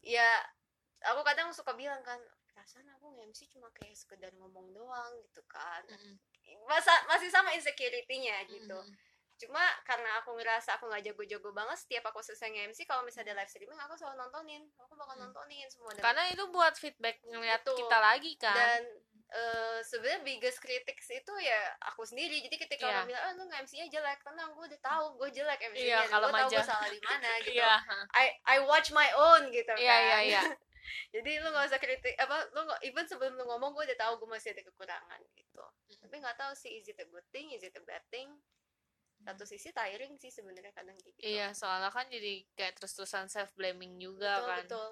ya aku kadang suka bilang kan perasaan aku nge-MC cuma kayak sekedar ngomong doang gitu kan masa masih sama insecurity-nya gitu Mm. cuma karena aku ngerasa aku nggak jago-jago banget setiap aku selesai nge-MC kalau misalnya ada live streaming aku selalu nontonin aku bakal Hmm. nontonin semua karena itu buat feedback ngeliat Betul. kita lagi kan dan eh, sebenarnya biggest critics itu ya aku sendiri. Jadi ketika Iya. orang bilang ah lu MC-nya jelek. Tenang gue udah tahu gue jelek MC-nya Iya, dan kalau gue tahu gue salah di mana gitu. Iya ha. I I watch my own gitu iya kan. iya. Iya jadi lu nggak usah kritik apa lu nggak even sebelum lu ngomong gue udah tahu gue masih ada kekurangan gitu. Tapi nggak tahu sih is it a good thing is it a bad thing? Satu sisi tiring sih sebenarnya kadang gitu. Iya soalnya kan jadi kayak terus-terusan self blaming juga betul kan. betul.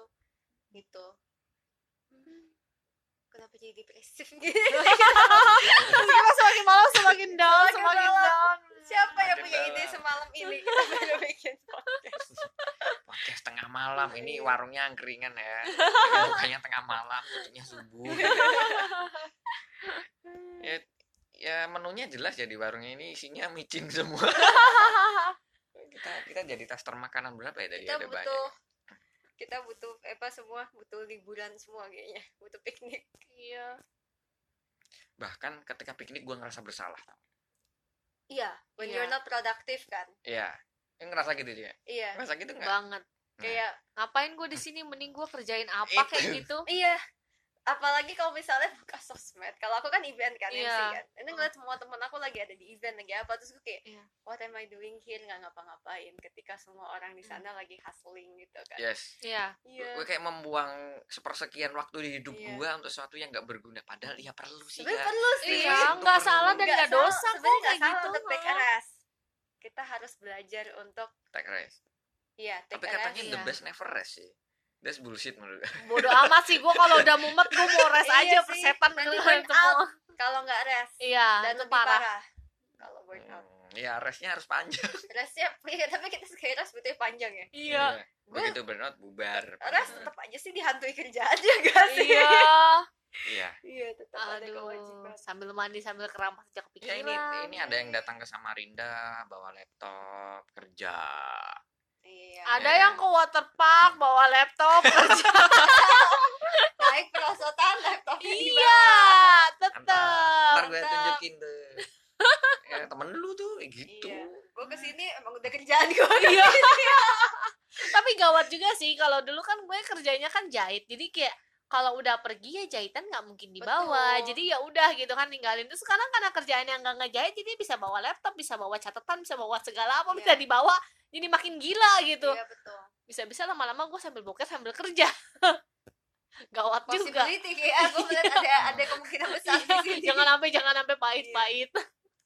Gitu. Hmm, kenapa jadi depresif gitu? Terus kita semakin malam semakin down Semakin semakin malam. down. Siapa yang punya ide semalam ini? Kita baru bikin podcast. Podcast tengah malam. Ini Iya. warungnya angkringan ya. Ini bukanya tengah malam tutupnya subuh. Ya ya menunya jelas ya di warungnya ini isinya micin semua. Kita kita jadi tester makanan berapa ya dari kita ada banyak butuh kita butuh eh, apa semua butuh liburan semua kayaknya. Butuh piknik. Iya. Bahkan ketika piknik gue ngerasa bersalah. Iya when Iya. you're not productive kan? Iya. Yang ngerasa gitu dia iya. Ngerasa gitu nggak? Banget. Nah, kayak ngapain gue di sini? Mending gue kerjain apa kayak gitu? Iya apalagi kalau misalnya buka sosmed. Kalau aku kan event kan MC Iya. kan. Ini ngeliat semua temen aku lagi ada di event lagi apa terus gue kayak Iya. what am I doing here? Nggak ngapa-ngapain. Ketika semua orang di sana lagi hustling gitu kan. Yes. Iya. Iya. Gue kayak membuang sepersekian waktu di hidup Iya. gue untuk sesuatu yang nggak berguna. Padahal ya perlu sih sebenarnya Kak. perlu sih. Iya nggak salah dan Nggak dosa kok kayak salah gitu untuk take rest. Kita harus belajar untuk take rest. Iya take tapi a katanya rest the iya. best never rest sih that's bullshit menurut gue bodoh amat sih gue kalau udah mumet gue mau rest Iya aja sih, persetan nanti burn kalau nggak rest iya dan itu lebih parah. parah, kalau burn out. Hmm, ya restnya harus panjang. Restnya iya, tapi kita sekali rest butuhnya panjang ya? Iya. Gue- begitu burnout bubar. rest tetap aja sih dihantui kerjaan juga sih? Iya. Iya. Iya tetap ada kewajiban. sambil mandi sambil keramas aja ya kepikiran. ini ini ada yang datang ke Samarinda bawa laptop kerja iya. Ada Ya. yang ke waterpark bawa laptop. Kerja naik perosotan laptop iya tetep. Ntar gue tunjukin tuh. Ya temen lu tuh kayak gitu. Iya. Gue ke sini emang udah kerjaan gue iya. Tapi gawat juga sih kalau dulu kan gue kerjanya kan jahit. Jadi kayak kalau udah pergi ya jahitan nggak mungkin dibawa. Betul. jadi ya udah gitu kan ninggalin. Terus sekarang karena kerjaan yang nggak ngejahit jadi bisa bawa laptop bisa bawa catatan bisa bawa segala apa Iya. bisa dibawa. Jadi makin gila gitu. Iya betul. Bisa-bisa lama-lama gue sambil boker sambil kerja. Gawat juga. kayak aku melihat ada ada kemungkinan besar di sini. Jangan sampai jangan sampai pahit-pahit.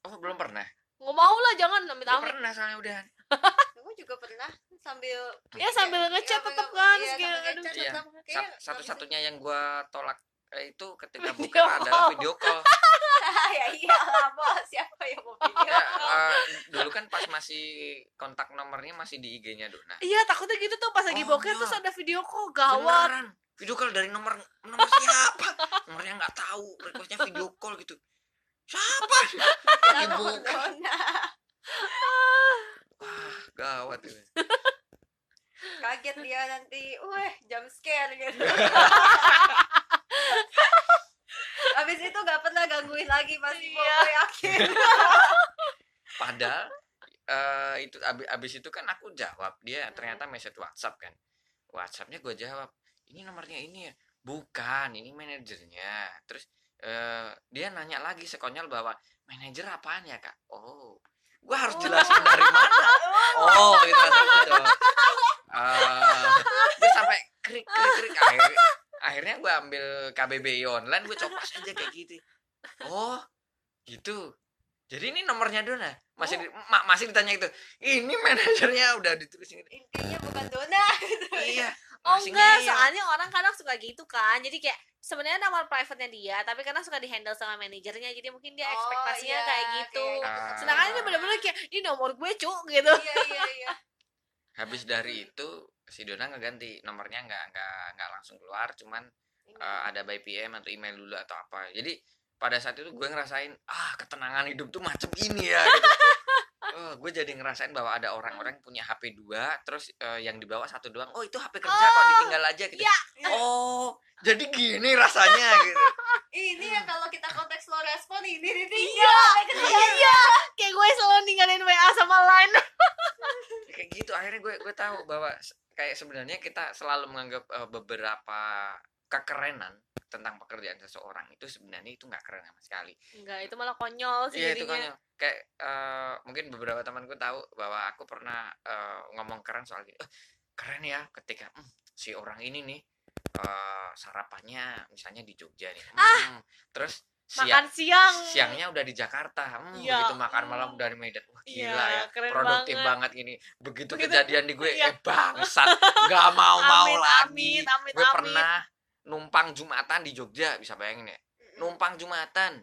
Oh belum pernah? Nggak mau lah jangan amit Gua amit pernah soalnya udah. gue juga pernah sambil ya sambil Iya, ngechat sambil- tetap kan iya, kayak, aduh. Iya. satu-satunya yang gua tolak eh, itu ketika Video buka adalah call. video call ya iya bos siapa yang mau video ya, eh, dulu kan pas masih kontak nomornya masih di IG-nya Dona iya takutnya gitu tuh pas lagi Oh, boker iya. terus ada video call gawat Beneran. video call dari nomor nomor siapa nomornya nggak tahu requestnya video call gitu siapa buka Dona. Wah gawat itu kaget dia nanti wah jump scare gitu. Abis itu gak pernah gangguin lagi pasti Iya. gue yakin padahal eh, itu abis, abis itu kan aku jawab dia ternyata message WhatsApp kan. WhatsAppnya gue jawab ini nomornya ini ya? Bukan ini manajernya. Terus eh, dia nanya lagi sekonyol bahwa manajer apaan ya kak? Oh gue harus jelasin dari mana? Oh itu itu dong Eh, gue sampai krik krik krik. Akhirnya akhirnya gue ambil KBBI online gue copas aja kayak gitu oh gitu. Jadi ini nomornya Dona masih di- ma- masih ditanya itu ini manajernya udah ditulisin gitu. intinya bukan Dona. Iya oh masih enggak ngeyel. soalnya orang kadang suka gitu kan. Jadi kayak sebenarnya nomor private-nya dia tapi karena suka di handle sama manajernya. Jadi mungkin dia Oh, ekspektasinya iya, kayak gitu. Kayak Ah. sedangkan ini bener-bener kayak ini nomor gue cuk gitu. Iya iya iya. Habis dari itu si Dona ngeganti nomornya nggak nggak nggak langsung keluar. Cuman Ini. eh, ada by PM atau email dulu atau apa. Jadi pada saat itu gue ngerasain ah ketenangan hidup tuh macam ini ya gitu. Oh, gue jadi ngerasain bahwa ada orang-orang punya HP dua terus eh, yang dibawa satu doang oh itu HP kerja kok ditinggal aja gitu. ya. oh jadi gini rasanya gitu. Ini ya kalau kita konteks slow respon ini ini iya iya. kayak gue selalu ninggalin WA sama line. Kayak gitu akhirnya gue gue tahu bahwa kayak sebenarnya kita selalu menganggap eh, beberapa kekerenan tentang pekerjaan seseorang itu sebenarnya itu nggak keren sama sekali enggak itu malah konyol sih iya itu kan kayak eh, mungkin beberapa temanku tahu bahwa aku pernah eh, ngomong keren soal gini "Eh, keren ya ketika "Hmm, si orang ini nih eh, sarapannya misalnya di Jogja nih Hmm, terus siang makan siang siangnya udah di Jakarta hmm, Iya. begitu makan malam udah di Medan wah Iya, gila ya keren produktif banget. banget. ini begitu Begitu- kejadian di gue iya. eh bangsat nggak mau mau Amit, lagi amit, gue amit. pernah numpang jumatan di Jogja bisa bayangin ya. Numpang jumatan.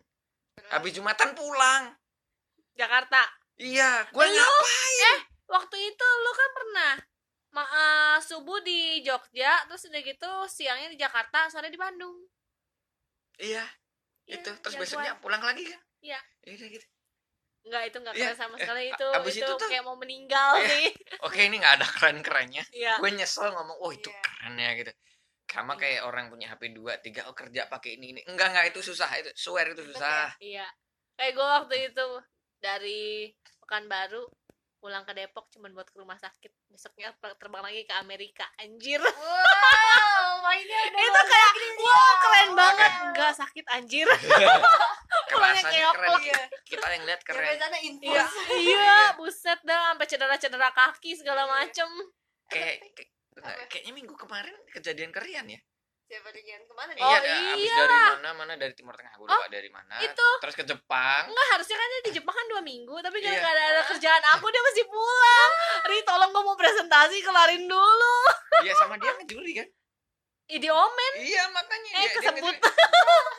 Habis jumatan pulang. Jakarta? Iya gue ngapain? Waktu itu lu kan pernah ma eh, subuh di Jogja terus udah gitu siangnya di Jakarta sore di Bandung. Iya Iya, itu. Terus jagoan. besoknya pulang lagi kan? Iya. Ya udah gitu. Enggak itu enggak Iya, keren sama eh, sekali. itu abis itu, itu tuh- kayak mau meninggal Iya. sih. oke ini nggak ada keren kerennya Iya. gue nyesel ngomong oh itu Iya. keren ya gitu sama Iya. kayak orang punya HP 2 3 oh kerja pakai ini ini enggak enggak itu susah itu swear itu susah Iya. Kayak gue waktu itu dari Pekanbaru pulang ke Depok cuman buat ke rumah sakit. Besoknya ter- terbang lagi ke Amerika. Anjir. wow mainnya udah itu kayak dia. wah keren Wow. banget. Enggak sakit anjir. Kayak keren. Iya. kita yang lihat keren sana infus Iya, iya, buset dah sampai cedera-cedera kaki segala macem. kayak Apa? kayaknya minggu kemarin kejadian kerian ya siapa ke mana nih Oh, iya abis iya. dari mana mana dari timur tengah gue lupa dari mana Itu terus ke Jepang enggak harusnya kan dia di Jepang kan dua minggu tapi Iya. gara-gara ada kerjaan aku dia mesti pulang. Ri tolong gue mau presentasi kelarin dulu. iya sama dia ngejuri kan Idiomen. iya makanya Eh, dia, kesebut. dia ngejuri.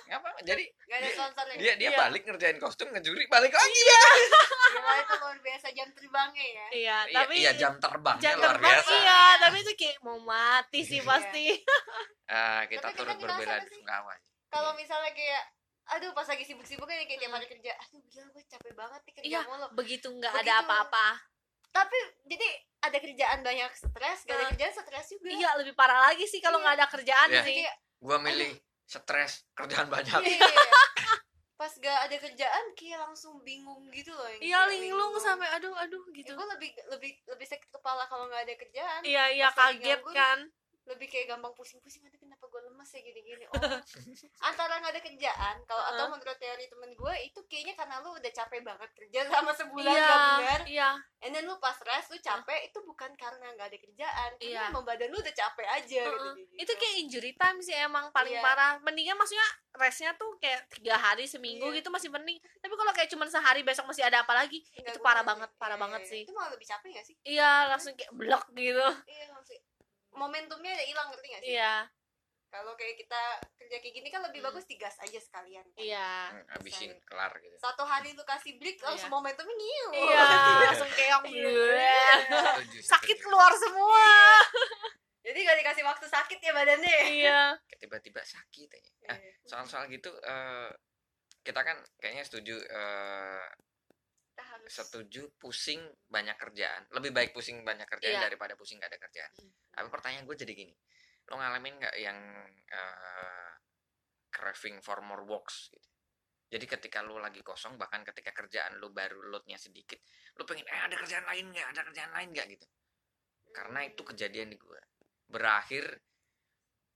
Ngapa? jadi gak ada sponsornya dia dia Iya. balik ngerjain kostum ngejuri balik lagi Gila itu luar biasa jam terbangnya ya Iya, Iya, tapi iya jam terbangnya jam luar terbang biasa iya, tapi itu kayak mau mati sih Iya. pasti. Ah, kita Tapi turut kita ngerasa berbela sih. sungkawa kalau misalnya kayak aduh pas lagi sibuk-sibuknya kayak tiap hari kerja aduh gila gue capek banget nih kerja Iya. mulu Begitu nggak Begitu. ada apa-apa. Tapi jadi ada kerjaan banyak stres gak ada Nah. kerjaan stres juga Iya, lebih parah lagi sih kalau Iya. nggak ada kerjaan Iya. sih. gua milih stres kerjaan banyak iya. pas gak ada kerjaan kayak langsung bingung gitu loh Iya, linglung sampai aduh aduh gitu. gue lebih lebih lebih sakit kepala kalau nggak ada kerjaan Iya, iya kaget kan. lebih kayak gampang pusing-pusing ya gini-gini oh antara nggak ada kerjaan kalau atau Heeh. menurut teori temen gue itu kayaknya karena lu udah capek banget kerja selama sebulan Iya, gak benar iya. and then lu pas rest lu capek itu bukan karena nggak ada kerjaan karena Iya. emang badan lu udah capek aja gitu, Heeh. gitu. Itu kayak injury time sih emang paling Iya. parah. Mendingan maksudnya restnya tuh kayak tiga hari seminggu Iya. gitu masih mending. Tapi kalau kayak cuma sehari besok masih ada apa lagi, Nggak itu parah banget, parah Iya, banget iya. sih. itu malah lebih capek gak sih Iya, langsung kayak blok gitu. iya langsung momentumnya udah hilang ngerti gak sih Iya, kalau kayak kita kerja kayak gini kan lebih Hmm. bagus digas aja sekalian kan. iya. Hmm, habisin kelar gitu satu hari lu kasih break langsung Iya. momentumnya ngiu Iya, langsung kayak Iya. Sakit keluar semua. jadi gak dikasih waktu sakit ya badannya Iya. Tiba-tiba sakit aja Ah, Iya. soal-soal gitu eh, kita kan kayaknya setuju eh, kita harus setuju pusing banyak kerjaan lebih baik pusing banyak kerjaan Iya. daripada pusing gak ada kerjaan Hmm. tapi pertanyaan gue jadi gini lo ngalamin nggak yang eh, craving for more works gitu? Jadi ketika lo lagi kosong bahkan ketika kerjaan lo baru loadnya sedikit lo pengen eh ada kerjaan lain nggak? Ada kerjaan lain nggak? gitu. Karena itu kejadian di gue berakhir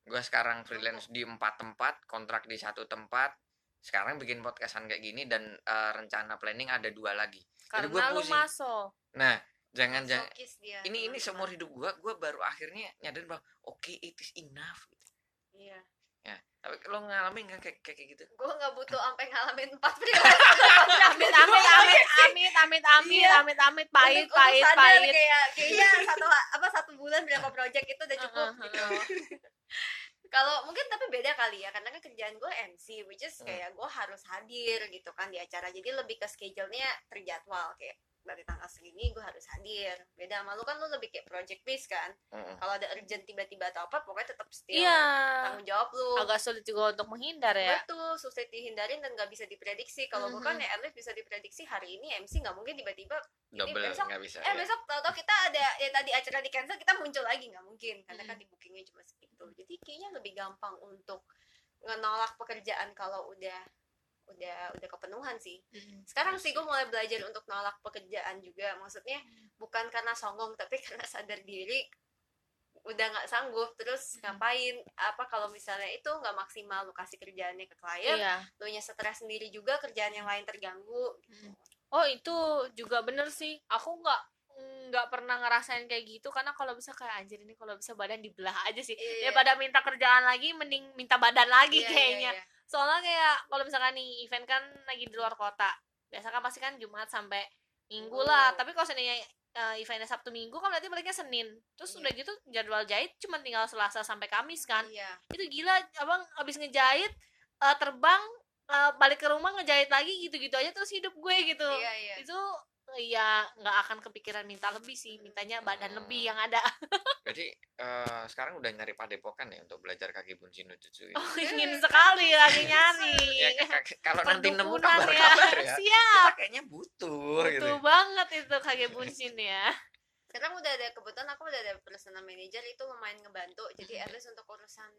gue sekarang freelance di empat tempat kontrak di satu tempat sekarang bikin podcastan kayak gini dan eh, rencana planning ada dua lagi. Jadi Karena lu pusing. masuk. nah jangan jangan. Dia. Ini ini seumur hidup gue gue baru akhirnya nyadar bahwa oke it is enough. Gitu. iya tapi lo ngalamin nggak kayak kayak gitu? Gue nggak butuh sampai ngalamin empat freelance Amit amit amit amit amit amit Iya. amit amit pahit pahit sadar pahit. kayak kayaknya satu apa satu bulan berapa project itu udah cukup gitu. kalau mungkin tapi beda kali ya karena kan kerjaan gue MC which is Hmm. kayak gue harus hadir gitu kan di acara. Jadi lebih ke schedule-nya terjadwal kayak dari tanggal segini gue harus hadir beda sama lu kan lu lebih kayak project based kan Mm-mm. kalau ada urgent tiba-tiba atau apa pokoknya tetap still Iya. tanggung jawab lu Agak sulit juga untuk menghindar ya. betul susah dihindarin dan nggak bisa diprediksi kalau gue Mhm. kan ya at least bisa diprediksi hari ini MC nggak mungkin tiba-tiba double besok- nggak bisa eh ya. besok tau-tau kita ada ya tadi acara di cancel kita muncul lagi nggak mungkin karena kan di bookingnya cuma segitu jadi kayaknya lebih gampang untuk ngenolak pekerjaan kalau udah udah udah kepenuhan sih sekarang sih gue mulai belajar untuk nolak pekerjaan juga maksudnya bukan karena songong tapi karena sadar diri udah nggak sanggup terus Hmm. ngapain apa kalau misalnya itu nggak maksimal lu kasih kerjaannya ke klien Iya. lu nya stres sendiri juga kerjaan yang lain terganggu gitu. Oh itu juga bener sih. Aku nggak nggak pernah ngerasain kayak gitu karena kalau bisa kayak anjir ini kalau bisa badan dibelah aja sih. Iya. Daripada minta kerjaan lagi mending minta badan lagi Iya, iya, kayaknya. iya. Soalnya kayak kalau misalkan nih event kan lagi di luar kota. Biasa kan pasti kan Jumat sampai Minggu Oh. lah. Tapi kalau seandainya eh, eventnya Sabtu Minggu kan berarti baliknya Senin. Terus Iya. udah gitu jadwal jahit cuma tinggal Selasa sampai Kamis kan. Iya. Itu gila abang abis ngejahit eh, terbang eh, balik ke rumah ngejahit lagi gitu-gitu aja terus hidup gue gitu. Iya, iya. Itu ya nggak akan kepikiran minta lebih sih mintanya badan Hmm. lebih yang ada Jadi eh, sekarang udah nyari padepokan ya untuk belajar kaki bunshin no jutsu ini. oh ingin sekali lagi nyari Ya, kalau nanti nemu Perdukunan kabar-kabar ya. siap Kita kayaknya butuh, gitu. butuh banget itu kage bunshin ya sekarang udah ada kebetulan aku udah ada personal manager itu lumayan ngebantu jadi at least untuk urusan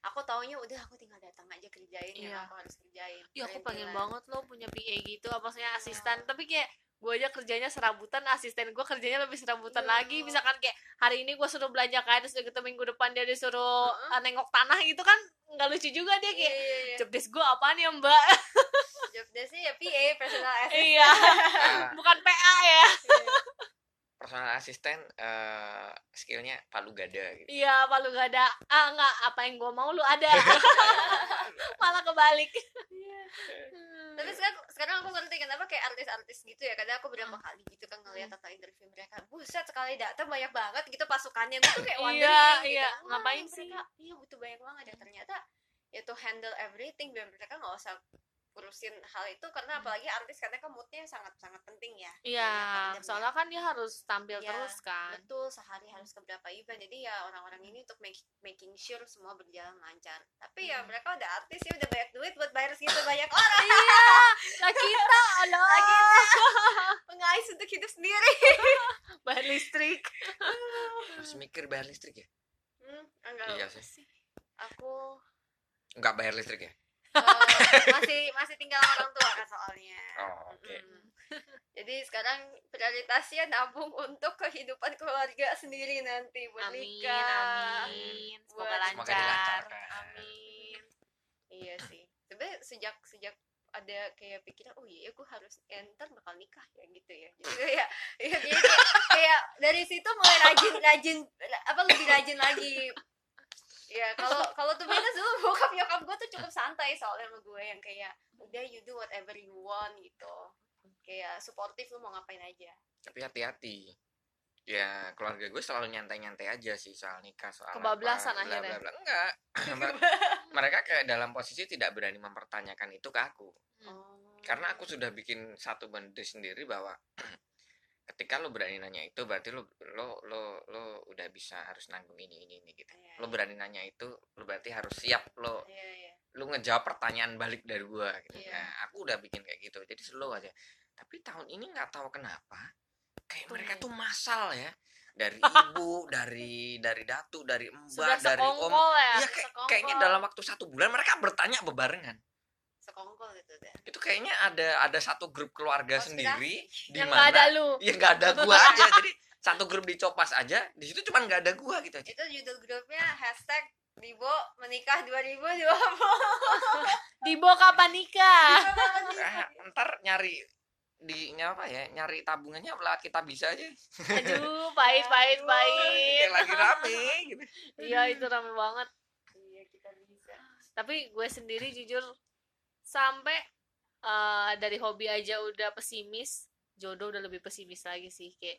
aku taunya udah aku tinggal datang aja kerjain yang Iya. aku harus kerjain ya aku pengen banget loh punya PA gitu apa maksudnya Iya. asisten tapi kayak gue aja kerjanya serabutan asisten gue kerjanya lebih serabutan Iya. lagi. Misalkan kayak hari ini gue suruh belanja kain terus gitu minggu depan dia disuruh Heeh. uh, nengok tanah gitu kan nggak lucu juga dia kayak iya iya job desk gue apaan ya mbak? Job desknya ya PA personal assistant. Iya. Ah, bukan PA ya personal asisten eh, skillnya palu gada gitu. iya palu gak ada ah nggak apa yang gue mau lu ada malah kebalik Hmm. tapi sekarang sekarang aku ngerti kenapa kayak artis-artis gitu ya kadang aku berapa Hmm. kali gitu kan ngeliat atau interview mereka buset sekali datang banyak banget gitu pasukannya gue tuh kayak Iya, wondering gitu iya. Wah, Ngapain mereka- sih? iya butuh banyak banget ya ternyata ya to handle everything biar mereka nggak usah urusin hal itu karena Hmm. apalagi artis karena kan moodnya sangat sangat penting ya iya soalnya kan dia harus tampil Iya, terus kan. betul sehari harus ke berapa event. Jadi ya orang-orang ini untuk make, making sure semua berjalan lancar. Tapi ya Hmm. mereka udah artis ya udah banyak duit buat bayar segitu banyak orang. Iya lah kita Allah lagi mengais untuk hidup sendiri. Bayar listrik. Harus mikir bayar listrik ya? hmm, enggak Iya sih. aku Enggak bayar listrik ya? Eh, masih masih tinggal orang tua kan soalnya. Oh, oke. Mm-mm. jadi sekarang prioritasnya nabung untuk kehidupan keluarga sendiri nanti buat amin nikah. amin. Semoga Buat- lancar amin. Iya sih. Sebenarnya sejak sejak ada kayak pikiran oh iya gue harus ya, ntar bakal nikah ya gitu ya. Jadi kayak ya, jadi kayak, kayak dari situ mulai rajin rajin apa lebih rajin lagi ya kalau kalau tuh beda dulu bokap nyokap gue tuh cukup santai soalnya sama gue yang kayak udah you do whatever you want gitu kayak suportif lu mau ngapain aja Tapi hati-hati. Ya, keluarga gue selalu nyantai-nyantai aja sih soal nikah, soal Kebablasan apa, akhirnya. bla, bla. Enggak. Mer- mereka kayak dalam posisi tidak berani mempertanyakan itu ke aku. oh. Karena aku sudah bikin satu benda sendiri bahwa ketika lo berani nanya itu berarti lo lo lo lo udah bisa harus nanggung ini ini ini gitu. Iya, Lo iya. berani nanya itu, lo berarti harus siap lo iya iya lu ngejawab pertanyaan balik dari gua gitu. Iya. Nah, aku udah bikin kayak gitu. Jadi slow aja. Tapi tahun ini nggak tahu kenapa kayak Tuh. mereka tuh masal ya. Dari ibu, dari dari datu, dari mbak, dari om. ya Iya kayak, sekongkol. kayaknya dalam waktu satu bulan mereka bertanya bebarengan. Sekongkol itu deh. Itu kayaknya ada ada satu grup keluarga Konspirasi. sendiri di yang nggak ada mana lu? Ya nggak ada gua aja. Jadi satu grup dicopas aja, di situ cuma nggak ada gua gitu. Aja. itu judul grupnya hashtag Dibo menikah 2020 Dibo kapan nikah? Ah, ntar nyari di apa ya nyari tabungannya lewat kita bisa aja. Aduh pahit pahit pahit. kayak lagi rame gitu. Iya itu rame banget. Iya kita bisa. Tapi gue sendiri jujur sampai eh, dari hobi aja udah pesimis jodoh udah lebih pesimis lagi sih kayak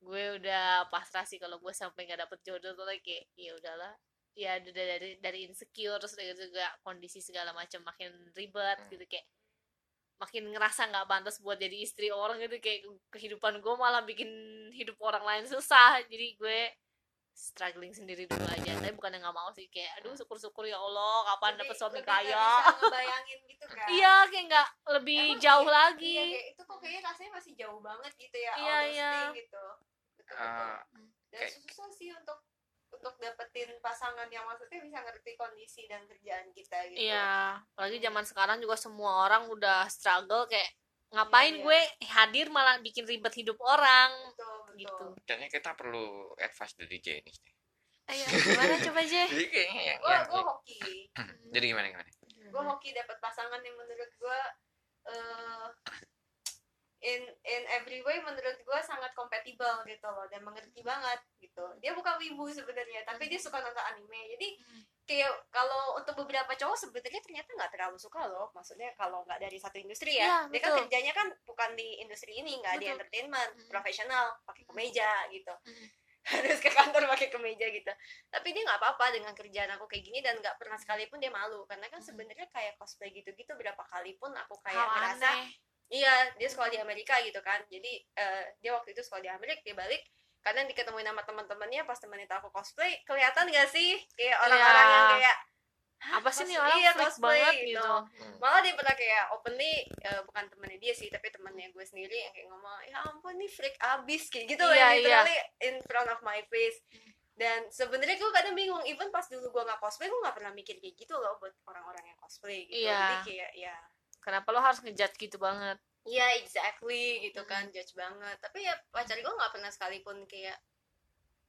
gue udah pasrah sih kalau gue sampai nggak dapet jodoh tuh like, kayak ya udahlah ya udah dari dari insecure terus gitu juga kondisi segala macam makin ribet Hmm. gitu kayak makin ngerasa nggak pantas buat jadi istri orang gitu kayak kehidupan gue malah bikin hidup orang lain susah jadi gue struggling sendiri dulu aja. Tapi bukan yang nggak mau sih kayak aduh syukur syukur ya allah kapan dapet suami kaya. bisa ngebayangin gitu kan. Iya kayak nggak lebih Emang jauh iya, lagi. iya, kayak itu kok kayaknya rasanya masih jauh banget gitu ya Iya, iya. thing gitu. Betul, betul. Ah, dan kayak- susah sih untuk untuk dapetin pasangan yang maksudnya bisa ngerti kondisi dan kerjaan kita gitu. Iya apalagi zaman sekarang juga semua orang udah struggle kayak ngapain Iya, iya. gue hadir malah bikin ribet hidup orang? Betul betul. Gitu. Kayaknya kita perlu advice dari Jenny ayo gimana coba aja jadi kayaknya yang, gue yang- gue hoki. Jadi gimana gimana? Gue hoki dapat pasangan yang menurut gue eh in in every way menurut gue sangat kompatibel gitu loh dan mengerti banget gitu. Dia bukan wibu sebenarnya tapi dia suka nonton anime. Jadi kayak kalau untuk beberapa cowok sebenarnya ternyata nggak terlalu suka loh. Maksudnya kalau nggak dari satu industri ya Iya, dia kan kerjanya kan bukan di industri ini nggak di entertainment Mm. profesional pakai kemeja gitu. Mm. harus ke kantor pakai kemeja gitu. Tapi dia nggak apa-apa dengan kerjaan aku kayak gini dan nggak pernah sekalipun dia malu. Karena kan Mm. sebenarnya kayak cosplay gitu-gitu berapa kali pun aku kayak hal ngerasa aneh iya dia sekolah di Amerika gitu kan jadi eh, dia waktu itu sekolah di Amerika dia balik karena diketemuin sama teman-temannya pas temennya tahu aku cosplay kelihatan gak sih kayak orang-orang Iya. yang kayak apa sih nih orang iya, cosplay banget gitu. gitu Hmm. malah dia pernah kayak openly eh, bukan temennya dia sih tapi temennya gue sendiri yang kayak ngomong ya ampun nih freak abis kayak gitu Iya, ya iya. literally in front of my face dan sebenarnya gue kadang bingung even pas dulu gue nggak cosplay gue nggak pernah mikir kayak gitu loh buat orang-orang yang cosplay gitu Iya. jadi kayak ya kenapa lo harus ngejudge gitu banget? Iya exactly gitu kan judge banget. Tapi ya pacar gue nggak pernah sekalipun kayak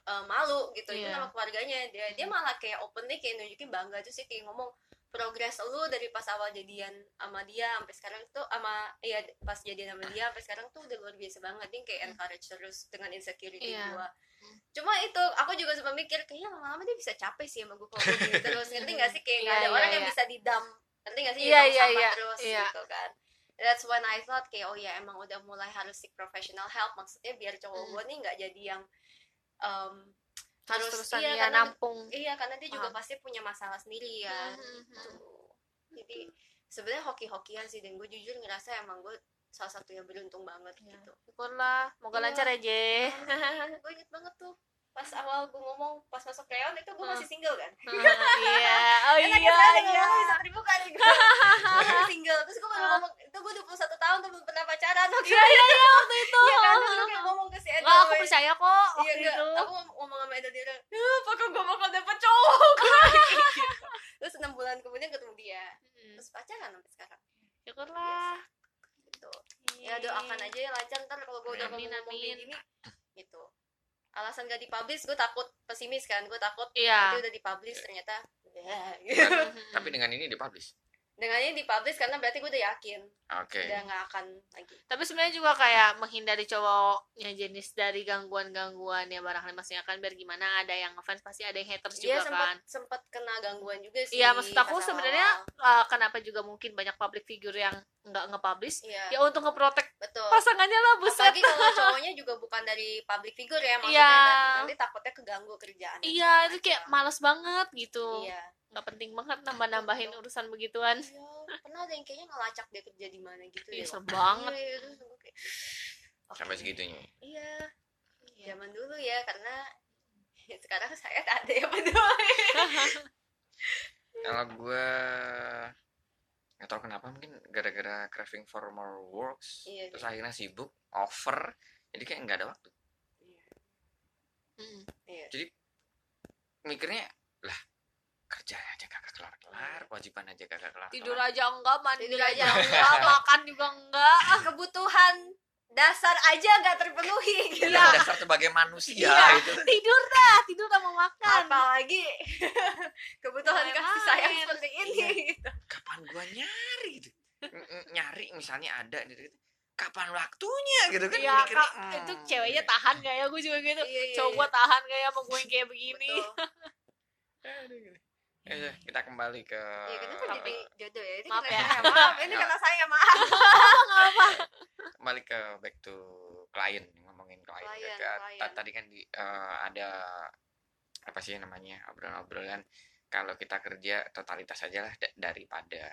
eh, malu gitu. Itu Iya. sama keluarganya. Dia dia malah kayak openly kayak nunjukin bangga tuh sih. Kayak ngomong progres lu dari pas awal jadian sama dia sampai sekarang tuh sama ya pas jadian sama dia sampai sekarang tuh udah luar biasa banget. Dia kayak encourage terus dengan insecurity Iya. gua. Cuma itu aku juga sempat mikir kayaknya lama-lama dia bisa capek sih sama gue kalau gini terus ngerti gak sih? Kayak nggak Iya, ada iya, orang yang iya. bisa didam ngerti gak sih Iya, Didam iya, sampah iya. terus Iya. gitu kan that's when I thought kayak oh ya emang udah mulai harus seek professional help maksudnya biar cowok Hmm. gue nih nggak jadi yang um, harus terus-terusan iya ya karena nampung iya karena dia juga Paham. pasti punya masalah sendiri ya Mhm. Tuh. jadi sebenarnya hoki-hokian sih dan gue jujur ngerasa emang gue salah satu yang beruntung banget Iya. gitu syukurlah moga Iya. lancar ya Je gue inget banget tuh pas awal gue ngomong pas masuk kreon itu gue masih single kan? Iya. oh iya ya, iya. bisa terbuka nih gue Masih single. Terus gue baru ngomong itu gue 21 tahun tuh belum pernah pacaran. Waktu iya iya iya waktu itu. Iya kan? Terus gue ngomong ke si Edo Nggak, aku "Weh, percaya kok Iya waktu enggak, itu. Aku ngom- ngomong sama Edo dia bilang, "Eh, apakah gue bakal dapet cowok. Terus 6 bulan kemudian ketemu dia. Hmm, Terus pacaran sampai sekarang. Syukurlah. Gitu. Ya doakan aja ya lancar. Ntar kalau gue udah ngomong kayak amin. gini Gitu Alasan gak dipublish gue takut pesimis kan Gue takut iya nanti udah dipublish ternyata udah gitu. Tapi dengan ini dipublish. Dengan ini dipublish karena berarti gue udah yakin. Oke. Udah gak akan lagi. Tapi sebenarnya juga kayak menghindari cowoknya jenis dari gangguan-gangguan ya barangkali maksudnya kan biar gimana ada yang ngefans pasti ada yang haters Dia juga sempat kan. sempat kena gangguan juga sih Iya maksud aku sebenarnya uh, kenapa juga mungkin banyak public figure yang nggak nge-publish? Iya. Ya untuk ngeprotek betul. pasangannya lah buset. Apalagi kalau cowoknya juga bukan dari public figure ya maksudnya Iya. nanti takutnya keganggu kerjaan iya itu kayak males banget gitu. Iya nggak penting banget nambah-nambahin urusan begituan. Iya, pernah ada yang kayaknya ngelacak dia kerja di mana gitu Iya, ya. banget. iya, iya, terus gue kayak, Sampai segitunya. iya. Zaman dulu ya karena sekarang saya tak ada yang peduli. Kalau gue nggak tahu kenapa mungkin gara-gara craving for more works Iya, terus iya. akhirnya sibuk over jadi kayak nggak ada waktu. Mm. iya. Mikirnya lah kerjaan aja kagak kelar kelar kewajiban aja kagak kelar tidur aja enggak mandi Tidur aja enggak makan juga enggak kebutuhan dasar aja gak terpenuhi gitu Iya, dasar sebagai manusia Iya. itu tidur dah tidur dah mau makan apalagi kebutuhan kasih sayang seperti ini Iya. gitu. kapan gua nyari gitu nyari misalnya ada gitu, gitu. kapan waktunya gitu kan Iya mikirnya, kak hmm. itu ceweknya tahan gak ya gue juga gitu Iya, iya, cowok iya. tahan gak ya sama gue yang kayak begini. Eh, kita kembali ke Iya, kenapa Tapi- jadi jodoh ya? Ini Maaf ya. saya, maaf. Ini karena saya, maaf. kembali ke back to klien ngomongin klien, Klien, Ke- klien. ta- tadi kan di, eh, ada apa sih namanya obrolan-obrolan kalau kita kerja totalitas aja lah da- daripada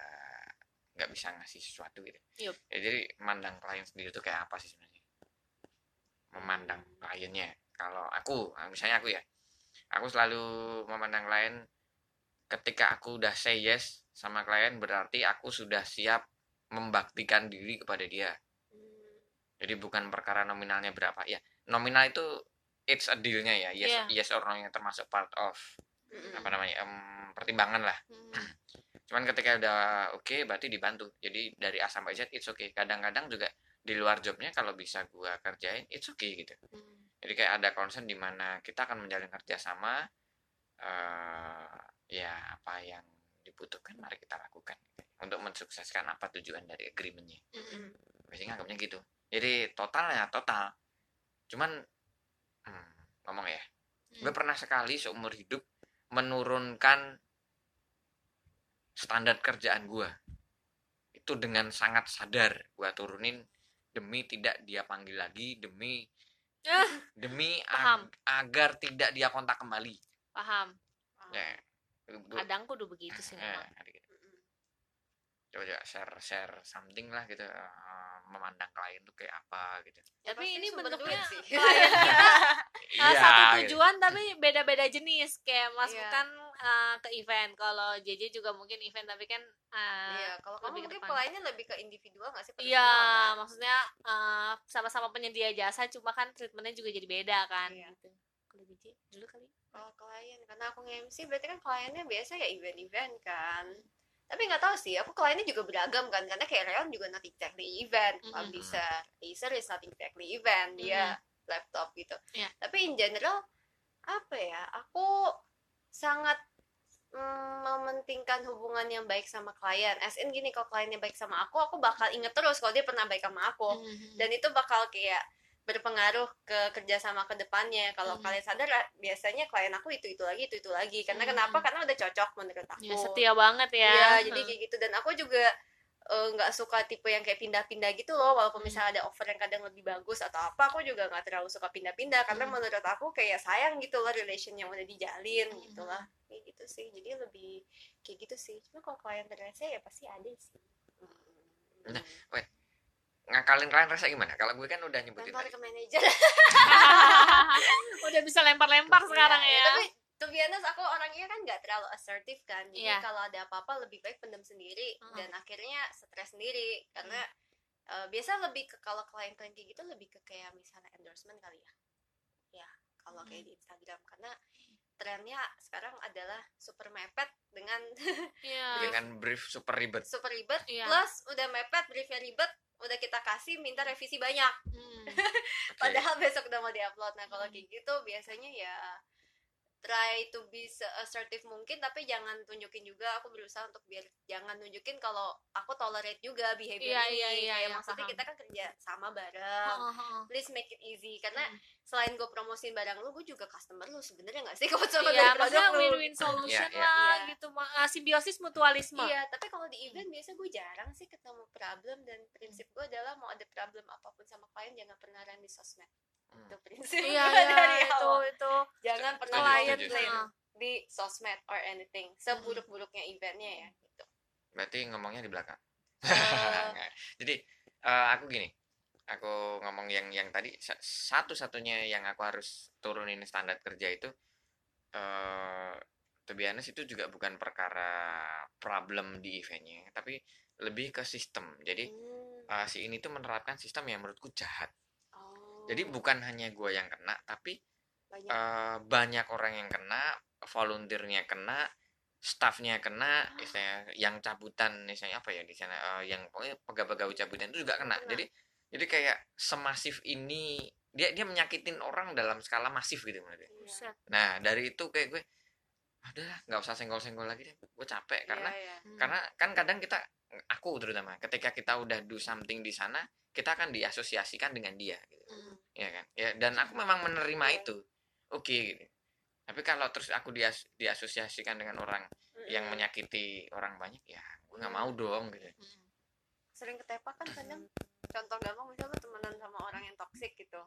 nggak bisa ngasih sesuatu gitu Yup. Ya, jadi mandang klien sendiri tuh kayak apa sih sebenarnya memandang kliennya kalau aku misalnya aku ya aku selalu memandang klien ketika aku udah say yes sama klien berarti aku sudah siap membaktikan diri kepada dia jadi bukan perkara nominalnya berapa ya nominal itu it's a dealnya ya yes Iya. yes or no yang termasuk part of Mm-mm. apa namanya em, pertimbangan lah Hmm. cuman ketika udah oke berarti dibantu jadi dari A sampai Z it's okay kadang-kadang juga di luar jobnya kalau bisa gua kerjain it's okay gitu Hmm. jadi kayak ada concern di mana kita akan menjalin kerjasama eh ya apa yang dibutuhkan mari kita lakukan untuk mensukseskan apa tujuan dari agreementnya. Hmm. biasanya anggapnya gitu. Jadi total ya total. Cuman hmm, ngomong ya. Gue Hmm. pernah sekali seumur hidup menurunkan standar kerjaan gue itu dengan sangat sadar gue turunin demi tidak dia panggil lagi demi Ah, demi ag- agar tidak dia kontak kembali paham Ah. ya itu- itu- kadang kudu begitu sih eh, memang ada gitu. Coba coba share share something lah gitu eh, memandang klien tuh kayak apa gitu Ya, tapi pasti ini bentuknya klien kita uh, Iya, satu gitu. tujuan tapi beda-beda jenis kayak mas Iya. kan uh, ke event kalau JJ juga mungkin event tapi kan uh, Iya, kalau kamu lebih ke mungkin depan. pelayannya lebih ke individual nggak sih? Iya, kan? maksudnya uh, sama-sama penyedia jasa, cuma kan treatmentnya juga jadi beda kan. Iya. Gitu. Kalau JJ dulu kali. Kalau klien, karena aku nge-MC berarti kan kliennya biasa ya event-event kan. Tapi nggak tahu sih, aku kliennya juga beragam kan, karena kayak Leon juga not exactly event, Mhm. Fabisa, Acer is not exactly event, dia laptop gitu. Iya. Tapi in general, apa ya, aku sangat mm, mementingkan hubungan yang baik sama klien. As in gini, kalau kliennya baik sama aku, aku bakal inget terus kalau dia pernah baik sama aku Mhm. dan itu bakal kayak berpengaruh ke kerjasama ke depannya kalau Hmm. kalian sadar biasanya klien aku itu itu lagi itu itu lagi karena Hmm. kenapa karena udah cocok menurut aku ya setia banget ya. Iya, jadi kayak gitu dan aku juga eh, nggak suka tipe yang kayak pindah-pindah gitu loh walaupun Hmm. misalnya ada offer yang kadang lebih bagus atau apa aku juga nggak terlalu suka pindah-pindah karena Hmm. menurut aku kayak sayang gitu loh relation yang udah dijalin Hmm. gitu lah kayak gitu sih jadi lebih kayak gitu sih cuma kalau klien terasa ya pasti ada sih Hmm. Nah, ngakalin klien rasa gimana kalau gue kan udah nyebutin lempar tadi ke manajer Udah bisa lempar-lempar sekarang Iya, ya. Tapi to be honest aku orangnya kan nggak terlalu assertif kan. Jadi Iya. kalau ada apa-apa lebih baik pendam sendiri Mm. dan akhirnya stres sendiri karena eh, biasa lebih ke kalau klien-klien kayak gitu lebih ke kayak misalnya endorsement kali ya. Ya, kalau kayak di Instagram karena trennya sekarang adalah super mepet dengan Iya. dengan brief super ribet super ribet Iya. plus udah mepet briefnya ribet udah kita kasih minta revisi banyak Hmm. Oke. padahal besok udah mau diupload nah kalau Hmm. kayak gitu biasanya ya try to be assertive mungkin tapi jangan tunjukin juga aku berusaha untuk biar jangan nunjukin kalau aku tolerate juga behavior Iya, ini iya, iya, Kayak iya, maksudnya paham. kita kan kerja sama bareng heeh. please make it easy karena Hmm. selain gue promosiin barang lu gue juga customer lu sebenarnya nggak sih kalau cuma Iya, dari maksudnya produk lu win-win solution Iya, iya. lah Iya. gitu. Ah, Simbiosis mutualisme. Iya, tapi kalau di event biasa gue jarang sih ketemu problem dan prinsip gue adalah mau ada problem apa pun sama klien jangan pernah run di sosmed. Hmm. Itu prinsip Iya, iya, dari itu awal. itu Jangan pernah klien setuju. di sosmed or anything. Seburuk-buruknya eventnya ya gitu. berarti ngomongnya di belakang Nggak. jadi eh, aku gini aku ngomong yang yang tadi sa- satu-satunya yang aku harus turunin standar kerja itu eh honest, itu juga bukan perkara problem di eventnya tapi lebih ke sistem jadi hmm, eh, si ini tuh menerapkan sistem yang menurutku jahat jadi bukan hanya gue yang kena tapi banyak. eh, banyak orang yang kena volunteernya kena staffnya kena misalnya yang cabutan misalnya apa ya di sana eh, yang pokoknya pegawai-pegawai cabutan itu juga kena Kena. jadi jadi kayak semasif ini dia dia menyakitin orang dalam skala masif gitu menurut gue. Iya. Buset. nah dari itu kayak gue udah nggak usah senggol-senggol lagi deh gue capek karena Iya, iya. Hmm. karena kan kadang kita aku terutama ketika kita udah do something di sana kita akan diasosiasikan dengan dia gitu Hmm. ya kan ya dan aku memang menerima Iya. itu oke gitu tapi kalau terus aku dias diasosiasikan dengan orang yang Mm-mm. menyakiti orang banyak ya gue nggak mau dong gitu Hmm. sering ketepak kan kadang contoh gampang misalnya temenan sama orang yang toksik gitu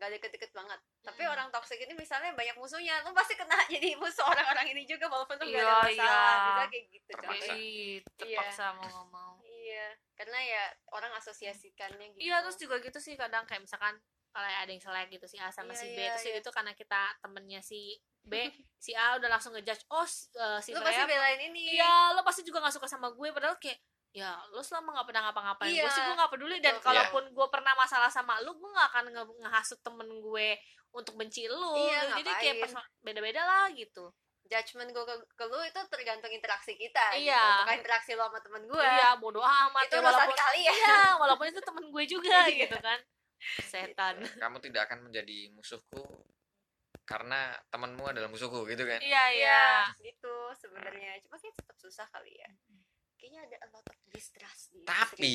gak deket-deket banget tapi Hmm. orang toksik ini misalnya banyak musuhnya lu pasti kena jadi musuh orang-orang ini juga walaupun lu gak ada Iya, masalah iya. bisa kayak gitu Terpaksa. contohnya Ih, terpaksa mau nggak mau iya karena ya orang asosiasikannya gitu Iya terus juga gitu sih kadang kayak misalkan kalau ada yang selek gitu si A sama Iya, si B iya, terus iya. itu karena kita temennya si B si A udah langsung ngejudge oh eh, si lu pasti belain ini iya lo pasti juga gak suka sama gue padahal kayak ya lo selama gak pernah ngapa-ngapain gue Iya. sih gue gak peduli. Dan kalaupun gue pernah masalah sama lu gue gak akan nge- ngehasut temen gue untuk benci lu. Iya, jadi kayak ngapain. perso- beda-beda lah gitu. Judgement gue ke, ke lu itu tergantung interaksi kita gitu. Iya. bukan interaksi lo sama temen gue iya bodoh amat itu ya, walaupun kali ya. iya walaupun itu temen gue juga Iya. gitu kan. Setan. Kamu tidak akan menjadi musuhku karena temanmu adalah musuhku gitu kan? Iya iya. Gitu sebenarnya. Cuma kayak tetap susah kali ya kayaknya ada a lot of distrust di tapi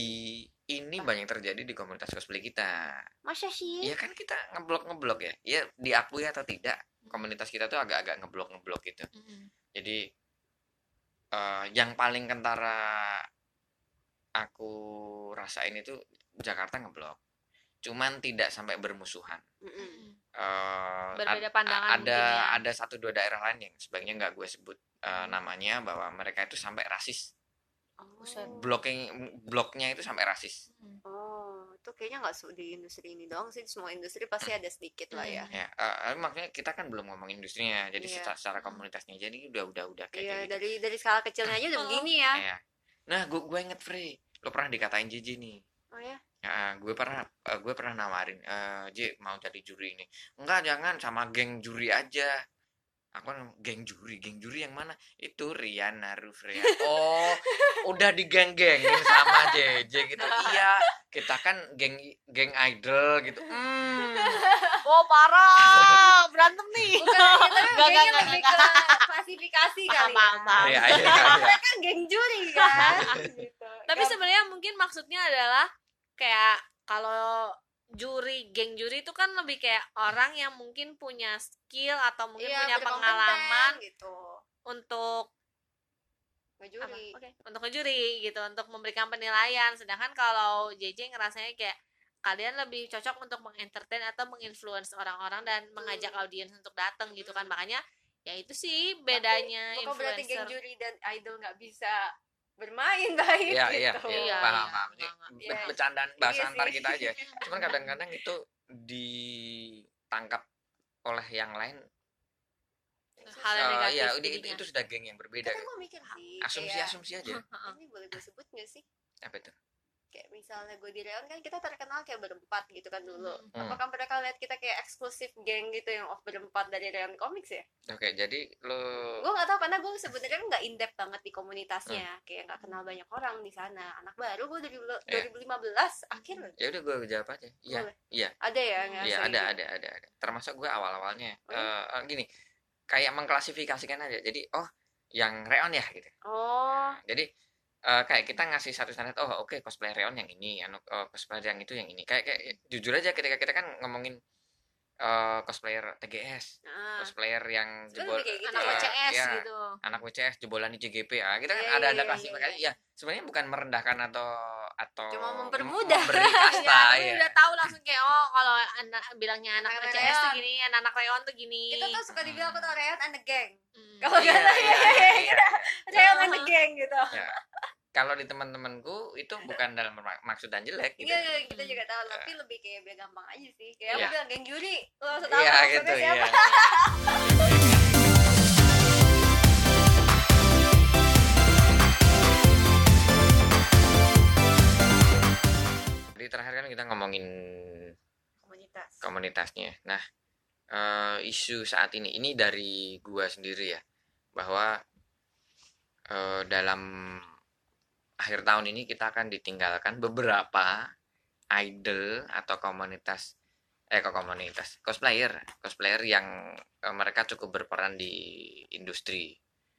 ini banyak terjadi di komunitas cosplay kita. Masa sih? Iya kan kita ngeblok ngeblok ya? Ya diakui atau tidak komunitas kita tuh agak-agak ngeblok ngeblok gitu. Mm-mm. jadi eh, yang paling kentara aku rasain itu Jakarta ngeblok. Cuman tidak sampai bermusuhan. Mm-mm. Eh, Berbeda ad- pandangan ada ya. ada satu dua daerah lain yang sebaiknya nggak gue sebut Hmm. namanya bahwa mereka itu sampai rasis Buset. blocking bloknya itu sampai rasis. Oh, itu kayaknya nggak su- di industri ini doang sih, semua industri pasti ada sedikit lah ya. ya eh, eh, makanya kita kan belum ngomong industrinya jadi Iya. secara, secara komunitasnya jadi udah udah udah kayak Iya, gitu dari dari skala kecilnya aja udah Oh. begini ya. Iya. nah gue gue inget Free lo pernah dikatain Jiji nih Oh ya. Ya, gue pernah eh, gue pernah nawarin eh J mau jadi juri ini enggak jangan sama geng juri aja aku kan geng juri geng juri yang mana itu Riana Rufrea oh udah di geng gengin sama JJ gitu iya kita kan geng geng idol gitu hmm Oh parah, berantem nih. Bukan, ya, nggak, kayaknya nggak, lebih ke klasifikasi kali ya. paham, paham. Iya, iya, iya. Mereka kan geng juri kan. gitu. Tapi Nggak- sebenarnya mungkin maksudnya adalah kayak kalau juri, geng juri itu kan lebih kayak orang yang mungkin punya skill atau mungkin iya, punya pengalaman gitu. untuk Ngejuri. apa? Oke, untuk ngejuri gitu, untuk memberikan penilaian. Sedangkan kalau JJ ngerasanya kayak kalian lebih cocok untuk mengentertain atau menginfluence orang-orang dan mengajak audiens untuk datang gitu kan. Makanya ya itu sih bedanya Bukan berarti geng influencer. juri dan idol nggak bisa bermain baik iya iya gitu. iya Iya, paham iya, paham. Ini be- Iya. bercandaan bahasa Iya antar kita aja. Cuman kadang-kadang itu ditangkap oleh yang lain. Hal yang eh, negatif ya itu, itu sudah geng yang berbeda mikir sih, asumsi aja. Ini boleh gue sebut nggak sih? apa itu Kayak misalnya gue di Reon kan kita terkenal kayak berempat gitu kan dulu. Hmm. Apakah mereka lihat kita kayak eksklusif geng gitu yang off berempat dari Reon Comics ya? oke jadi lo Gue nggak tahu karena gue sebenarnya nggak in depth banget di komunitasnya, Hmm. kayak nggak kenal banyak orang di sana. Anak baru gue dari lu- Iya. 2015 akhir ya udah gue jawab aja iya iya Ada ya yang iya ada gitu? ada ada ada termasuk gue awal awalnya Oh, iya? gini kayak mengklasifikasikan aja jadi oh yang reon ya gitu Oh, Nah, jadi eh, kayak kita ngasih satu standar oh oke cosplay Reon yang ini anu oh, cosplay yang itu yang ini kayak kayak jujur aja ketika kita kan ngomongin eh, cosplayer TGS nah. cosplayer yang jebol lebih kayak gitu anak ya. WCS ya, gitu. anak WCS jebolan di JGP ya kita kan Iya, ada iya, ada iya, klasifikasi ya sebenarnya bukan merendahkan atau atau Cuma mem- mempermudah. memberi Iya, kasta tapi ya udah tahu langsung kayak oh kalau anak bilangnya anak Anak WCS tuh gini, anak-anak Reon tuh gini. Kita tuh suka dibilang aku tuh Reon and the gang. Hmm. Kalau Iya, nggak tahu iya, ya, iya, ya, iya. Reon and the gang gitu. Ya. kalau di teman-temanku itu bukan dalam maksud dan jelek gitu Iya, iya, kita juga tahu, tapi lebih kayak biar gampang aja sih. Kayak Iya. aku bilang geng juri, lo langsung tahu iya maksudnya gitu siapa. ya Jadi terakhir kan kita ngomongin Komunitas. komunitasnya. Nah, eh, isu saat ini ini dari gua sendiri ya, bahwa eh, dalam akhir tahun ini kita akan ditinggalkan beberapa idol atau komunitas eh kok komunitas cosplayer cosplayer yang eh, mereka cukup berperan di industri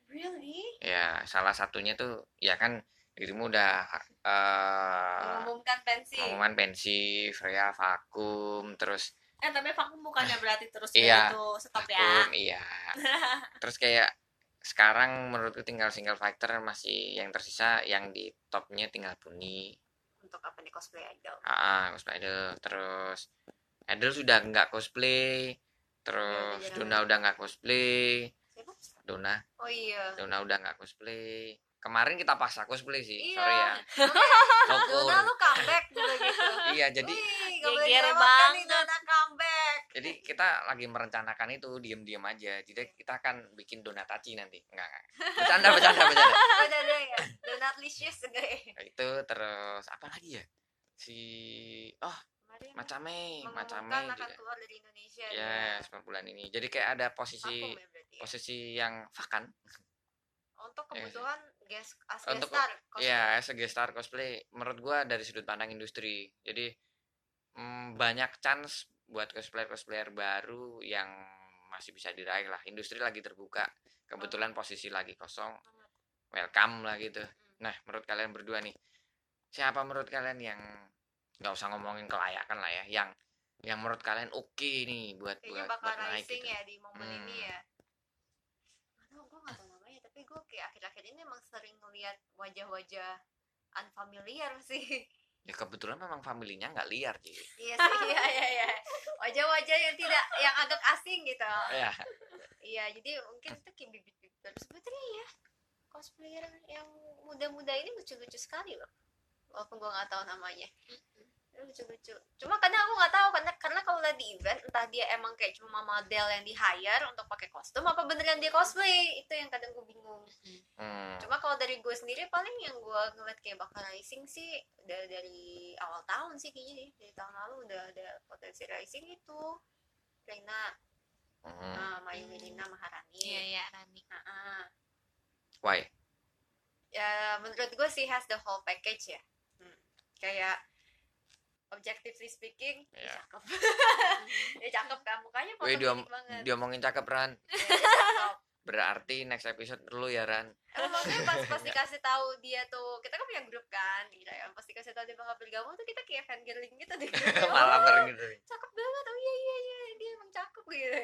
Really? ya salah satunya tuh ya kan dirimu udah eh Mengumumkan pensi. pengumuman pensi Freya vakum terus Eh tapi vakum bukannya berarti terus Iya. itu stop ya. vakum iya terus kayak sekarang menurutku tinggal single fighter masih yang tersisa yang di topnya tinggal Puni Untuk apa nih cosplay idol? ah cosplay idol terus idol sudah nggak cosplay terus Ya, udah jarang. Dona udah nggak cosplay Siapa? Dona Oh iya. Dona udah nggak cosplay kemarin kita paksa cosplay sih Iya. sorry ya Lokur. Dona lu comeback dulu gitu. iya jadi Wih, gak boleh Geger kan banget. Dona comeback. jadi kita lagi merencanakan itu diem-diem aja jadi kita akan bikin donataci nanti enggak enggak bercanda bercanda bercanda Udah deh ya. Donatlicious enggak ya? itu terus apa lagi ya si oh Kemarin macame macame mengumumkan akan juga keluar dari Indonesia. ya yes, bulan ini jadi kayak ada posisi Vakum ya ya? posisi yang vakan Untuk Iya sih. Guest as Untuk- guest star. cosplay. ya as a guest star cosplay. Menurut gua dari sudut pandang industri. Jadi mm, banyak chance buat cosplayer cosplayer baru yang masih bisa diraih lah. Industri lagi terbuka. Kebetulan posisi lagi kosong. Welcome lah gitu. Nah menurut kalian berdua nih siapa menurut kalian yang nggak usah ngomongin kelayakan lah ya yang yang menurut kalian oke nih buat Kayaknya buat, bakal buat naik rising gitu. ya di momen Hmm. ini ya. Aduh, gue gak tau namanya, tapi gue kayak akhir-akhir ini emang sering ngeliat wajah-wajah unfamiliar sih. ya kebetulan memang familinya nggak liar sih iya sih, iya, iya, iya. Wajah-wajah yang tidak, yang agak asing gitu. ya Iya, jadi mungkin itu kayak bibit-bibit sebetulnya ya. Cosplayer yang muda-muda ini lucu-lucu sekali loh walaupun gue nggak tahu namanya lucu-lucu cuma kadang aku nggak tahu karena karena kalau lihat di event entah dia emang kayak cuma model yang di hire untuk pakai kostum apa beneran dia cosplay itu yang kadang gue bingung Hmm. cuma kalau dari gue sendiri paling yang gue ngeliat kayak bakal rising sih udah dari awal tahun sih kayaknya nih dari tahun lalu udah ada potensi rising itu Reina Hmm. nah, Mayu Melina Maharani iya iya Rani Nah, ah. Why? ya menurut gue sih has the whole package ya Hmm. kayak objectively speaking dia Iya. cakep dia cakep kan mukanya Wih, dia, banget diomongin cakep Ran. Ya, dia cakep. Berarti next episode perlu ya Ran. Emang maksudnya pas pas dikasih tahu dia tuh kita kan punya grup kan gila ya pas dikasih tahu dia bakal bergabung tuh kita kayak fangirling gitu deh Malah Oh, gitu. cakep banget oh iya iya iya dia emang cakep gitu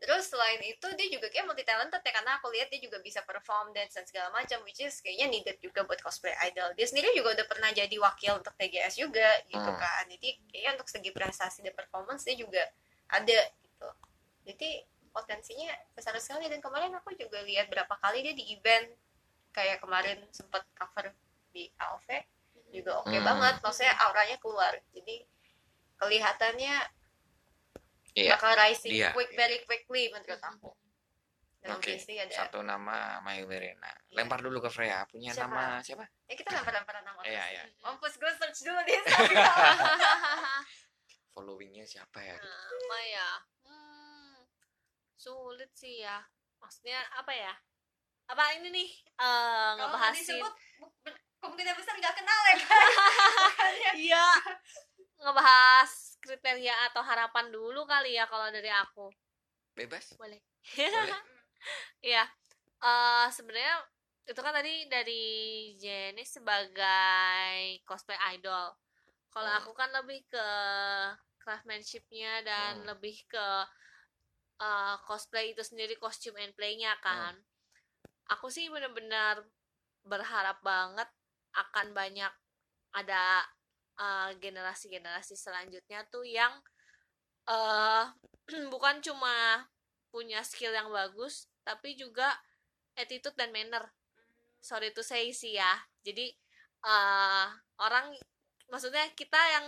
terus selain itu dia juga kayak multi talented ya karena aku lihat dia juga bisa perform dance dan segala macam which is kayaknya needed juga buat cosplay idol. Dia sendiri juga udah pernah jadi wakil untuk TGS juga gitu Hmm. kan. Jadi kayaknya untuk segi prestasi dan performance dia juga ada gitu. Jadi potensinya besar sekali. Dan kemarin aku juga lihat berapa kali dia di event. Kayak kemarin sempat cover di AOV juga oke Hmm. banget. Maksudnya auranya keluar. Jadi kelihatannya Iya. bakal rising Dia. quick very quickly menurut aku Oke. obviously ada Satu nama Mayu Verena. Iya. Lempar dulu ke Freya. Punya Siapa? nama siapa? ya kita lempar-lemparan nama Iya, iya. mampus gue search dulu di Instagram Followingnya siapa ya? nama ya hmm, sulit sih ya maksudnya apa ya apa ini nih eh kalau nggak ngebahasin kemungkinan besar nggak kenal ya kan iya ngebahas kriteria atau harapan dulu kali ya kalau dari aku Bebas? boleh Boleh. Iya, eh sebenarnya itu kan tadi dari Jenny sebagai cosplay idol. Kalau Hmm. aku kan lebih ke craftsmanshipnya dan Hmm. lebih ke eh, cosplay itu sendiri kostum and playnya kan. Aku sih bener-bener berharap banget akan banyak ada eh, generasi-generasi selanjutnya tuh yang eh bukan cuma punya skill yang bagus tapi juga attitude dan manner. Sorry to say sih ya. Jadi eh orang maksudnya kita yang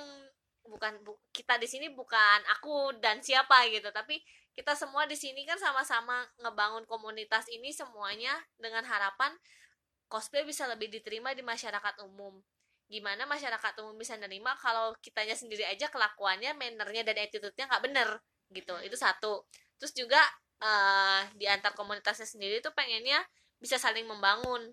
bukan bu- kita di sini bukan aku dan siapa gitu tapi kita semua di sini kan sama-sama ngebangun komunitas ini semuanya dengan harapan cosplay bisa lebih diterima di masyarakat umum gimana masyarakat umum bisa nerima kalau kitanya sendiri aja kelakuannya mannernya dan attitude-nya nggak bener gitu. Itu satu. Terus juga eh, di antar komunitasnya sendiri tuh pengennya bisa saling membangun.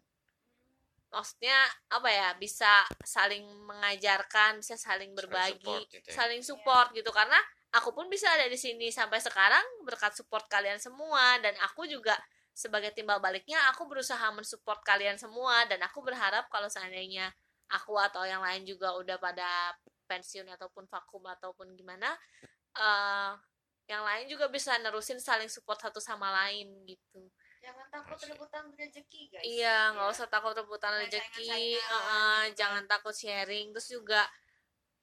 Maksudnya apa ya bisa saling mengajarkan bisa saling berbagi support gitu ya. saling support gitu. Karena aku pun bisa ada di sini sampai sekarang berkat support kalian semua dan aku juga sebagai timbal baliknya aku berusaha mensupport kalian semua dan aku berharap kalau seandainya aku atau yang lain juga udah pada pensiun ataupun vakum ataupun gimana eh yang lain juga bisa nerusin saling support satu sama lain gitu jangan takut rebutan rezeki guys iya nggak Ya. usah takut rebutan rezeki kan. jangan takut sharing terus juga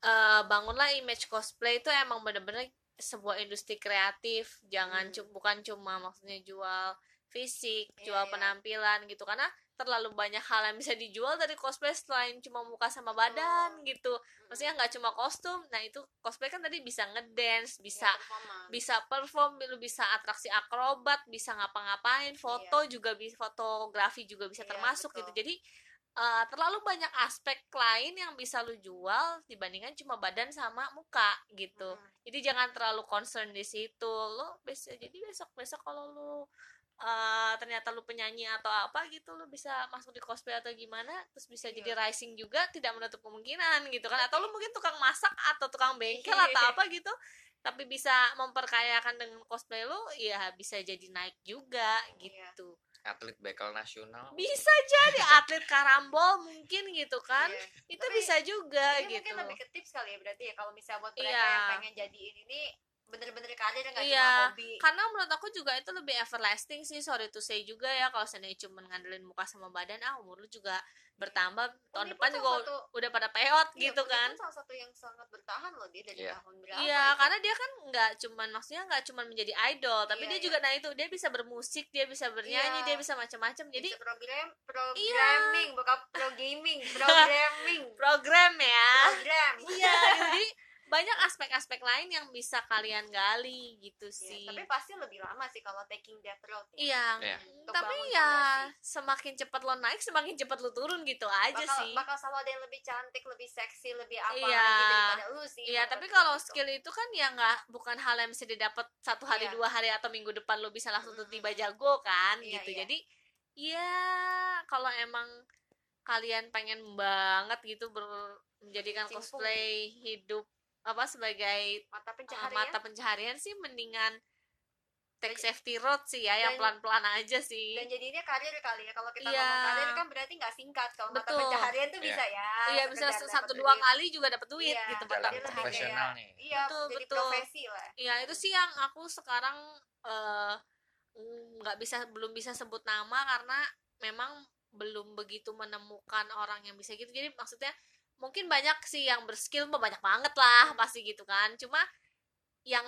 eh, bangunlah image cosplay itu emang bener-bener sebuah industri kreatif jangan Hmm. bukan cuma maksudnya jual fisik Iya, jual iya. penampilan gitu karena terlalu banyak hal yang bisa dijual dari cosplay selain cuma muka sama badan gitu. Hmm. maksudnya nggak cuma kostum. Nah itu cosplay kan tadi bisa ngedance bisa Ya, bisa perform lu bisa atraksi akrobat bisa ngapa-ngapain foto juga bisa fotografi juga bisa Iya, termasuk betul. gitu jadi eh, terlalu banyak aspek lain yang bisa lu jual dibandingkan cuma badan sama muka gitu. Hmm. jadi jangan terlalu concern di situ. Lo bisa jadi besok besok kalau lu eh, ternyata lu penyanyi atau apa gitu lu bisa masuk di cosplay atau gimana terus bisa jadi Iya. rising juga tidak menutup kemungkinan gitu kan atau lu mungkin tukang masak atau tukang bengkel Iya. atau apa gitu tapi bisa memperkayakan dengan cosplay lu ya bisa jadi naik juga Iya. gitu Atlet bekal nasional. bisa jadi atlet karambol mungkin gitu kan Iya. itu Tapi bisa juga Ini gitu mungkin lebih ke tips kali ya berarti ya kalau misalnya buat mereka Iya. yang pengen jadiin ini bener-bener karir nggak Iya, cuma hobi karena menurut aku juga itu lebih everlasting sih sorry to say juga ya kalau seandainya cuma ngandelin muka sama badan ah umur lu juga bertambah tahun ini depan juga satu- udah pada peot Iya, gitu kan salah satu yang sangat bertahan loh dia dari Iya. tahun berapa Iya, itu. karena dia kan nggak cuman maksudnya nggak cuman menjadi idol, tapi Iya, dia iya. juga nah itu dia bisa bermusik, dia bisa bernyanyi, Iya. dia bisa macam-macam. Jadi Bisa program programming bukan pro gaming programming program ya. program Iya, jadi banyak aspek-aspek lain yang bisa kalian gali gitu Iya, sih. tapi pasti lebih lama sih kalau taking that road ya. Iya. Untuk tapi ya fondasi. semakin cepat lo naik, semakin cepat lo turun gitu aja bakal, sih. bakal selalu ada yang lebih cantik lebih seksi lebih apa Iya. lagi daripada lu sih Iya, tapi kalau gitu. skill itu kan ya nggak bukan hal yang bisa didapat satu hari, Iya. dua hari atau minggu depan lo bisa langsung Mm-mm. tiba jago kan, Iya, gitu. iya. Jadi ya kalau emang kalian pengen banget gitu ber- menjadikan Berkecimpung. cosplay hidup apa sebagai mata uh, pencaharian mata pencaharian sih mendingan take safety road sih ya, yang dan- pelan-pelan aja sih. dan jadinya karir kali ya kalau kita Iya. ngomong karir kan berarti nggak singkat kalau mata pencaharian tuh Iya. bisa ya Iya bisa satu dua duit. kali juga dapat duit Iya, gitu mata profesional nih. iya Betul, jadi betul. profesi lah Iya itu sih yang aku sekarang eh, nggak bisa belum bisa sebut nama karena memang belum begitu menemukan orang yang bisa gitu jadi maksudnya mungkin banyak sih yang berskill banyak banget lah pasti gitu kan cuma yang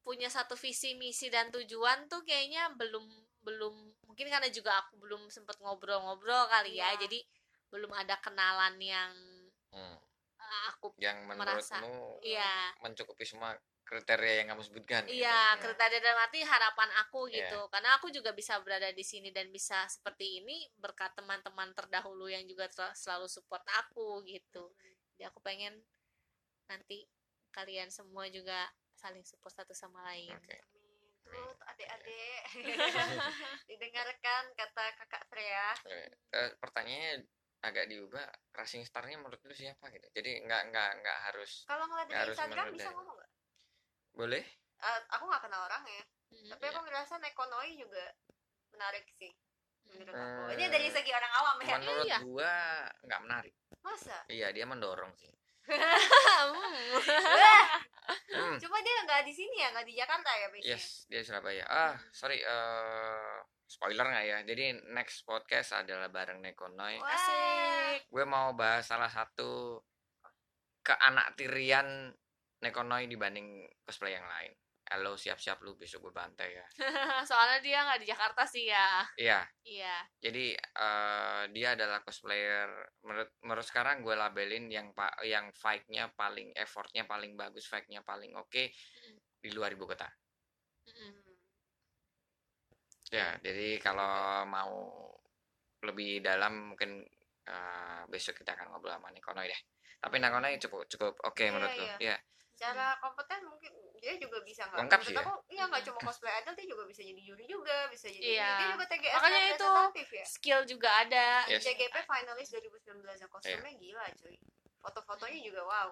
punya satu visi misi dan tujuan tuh kayaknya belum belum mungkin karena juga aku belum sempet ngobrol-ngobrol kali ya Iya. jadi belum ada kenalan yang Hmm. eh, aku Yang Merasa. menurutmu iya mencukupi semua kriteria yang kamu sebutkan. gitu. Iya, Iya. kriteria dalam arti harapan aku Iya. gitu. Karena aku juga bisa berada di sini dan bisa seperti ini berkat teman-teman terdahulu yang juga ter- selalu support aku gitu. Jadi aku pengen nanti kalian semua juga saling support satu sama lain. Amin. Tuh, adik-adik didengarkan kata kakak Freya Eh, pertanyaannya agak diubah. Racing star-nya menurut lu siapa gitu? Jadi nggak nggak nggak harus kalau ngeliat harus Instagram bisa ngomong nggak boleh? Eh, aku nggak kenal orangnya Mm, tapi Iya. aku ngerasa Nekonoi juga menarik sih menurut aku Hmm. ini dari segi orang awam ya Menurut iya. gua nggak menarik. masa Iya dia mendorong sih. Hmm. cuma dia nggak di sini ya nggak di Jakarta ya biasanya Yes, dia Surabaya. Ah, sorry, eh spoiler nggak ya? Jadi next podcast adalah bareng Nekonoy. Wah. Asik. Gue mau bahas salah satu keanaktirian Nekonoy dibanding cosplay yang lain. Halo, siap-siap lu besok gue bantai ya. Soalnya dia nggak di Jakarta sih ya. Iya, Iya. jadi eh dia adalah cosplayer menurut menurut sekarang gue labelin yang pak yang fight-nya paling effortnya paling bagus, fight-nya paling oke di luar ibu kota. Mm-mm. Ya, jadi kalau mau lebih dalam mungkin eh, besok kita akan ngobrol sama Nekonoy deh. Tapi Nekonoy cukup cukup oke Iya, menurutku. iya. Iya. Secara kompeten mungkin dia juga bisa nggak Lengkap sih ya. aku iya nggak cuma cosplay idol dia juga bisa jadi juri juga bisa jadi Iya. dia juga TGS Makanya itu ya Skill juga ada. Yes. CGP finalis 2019 yang kostumnya Iya. gila cuy foto-fotonya juga wow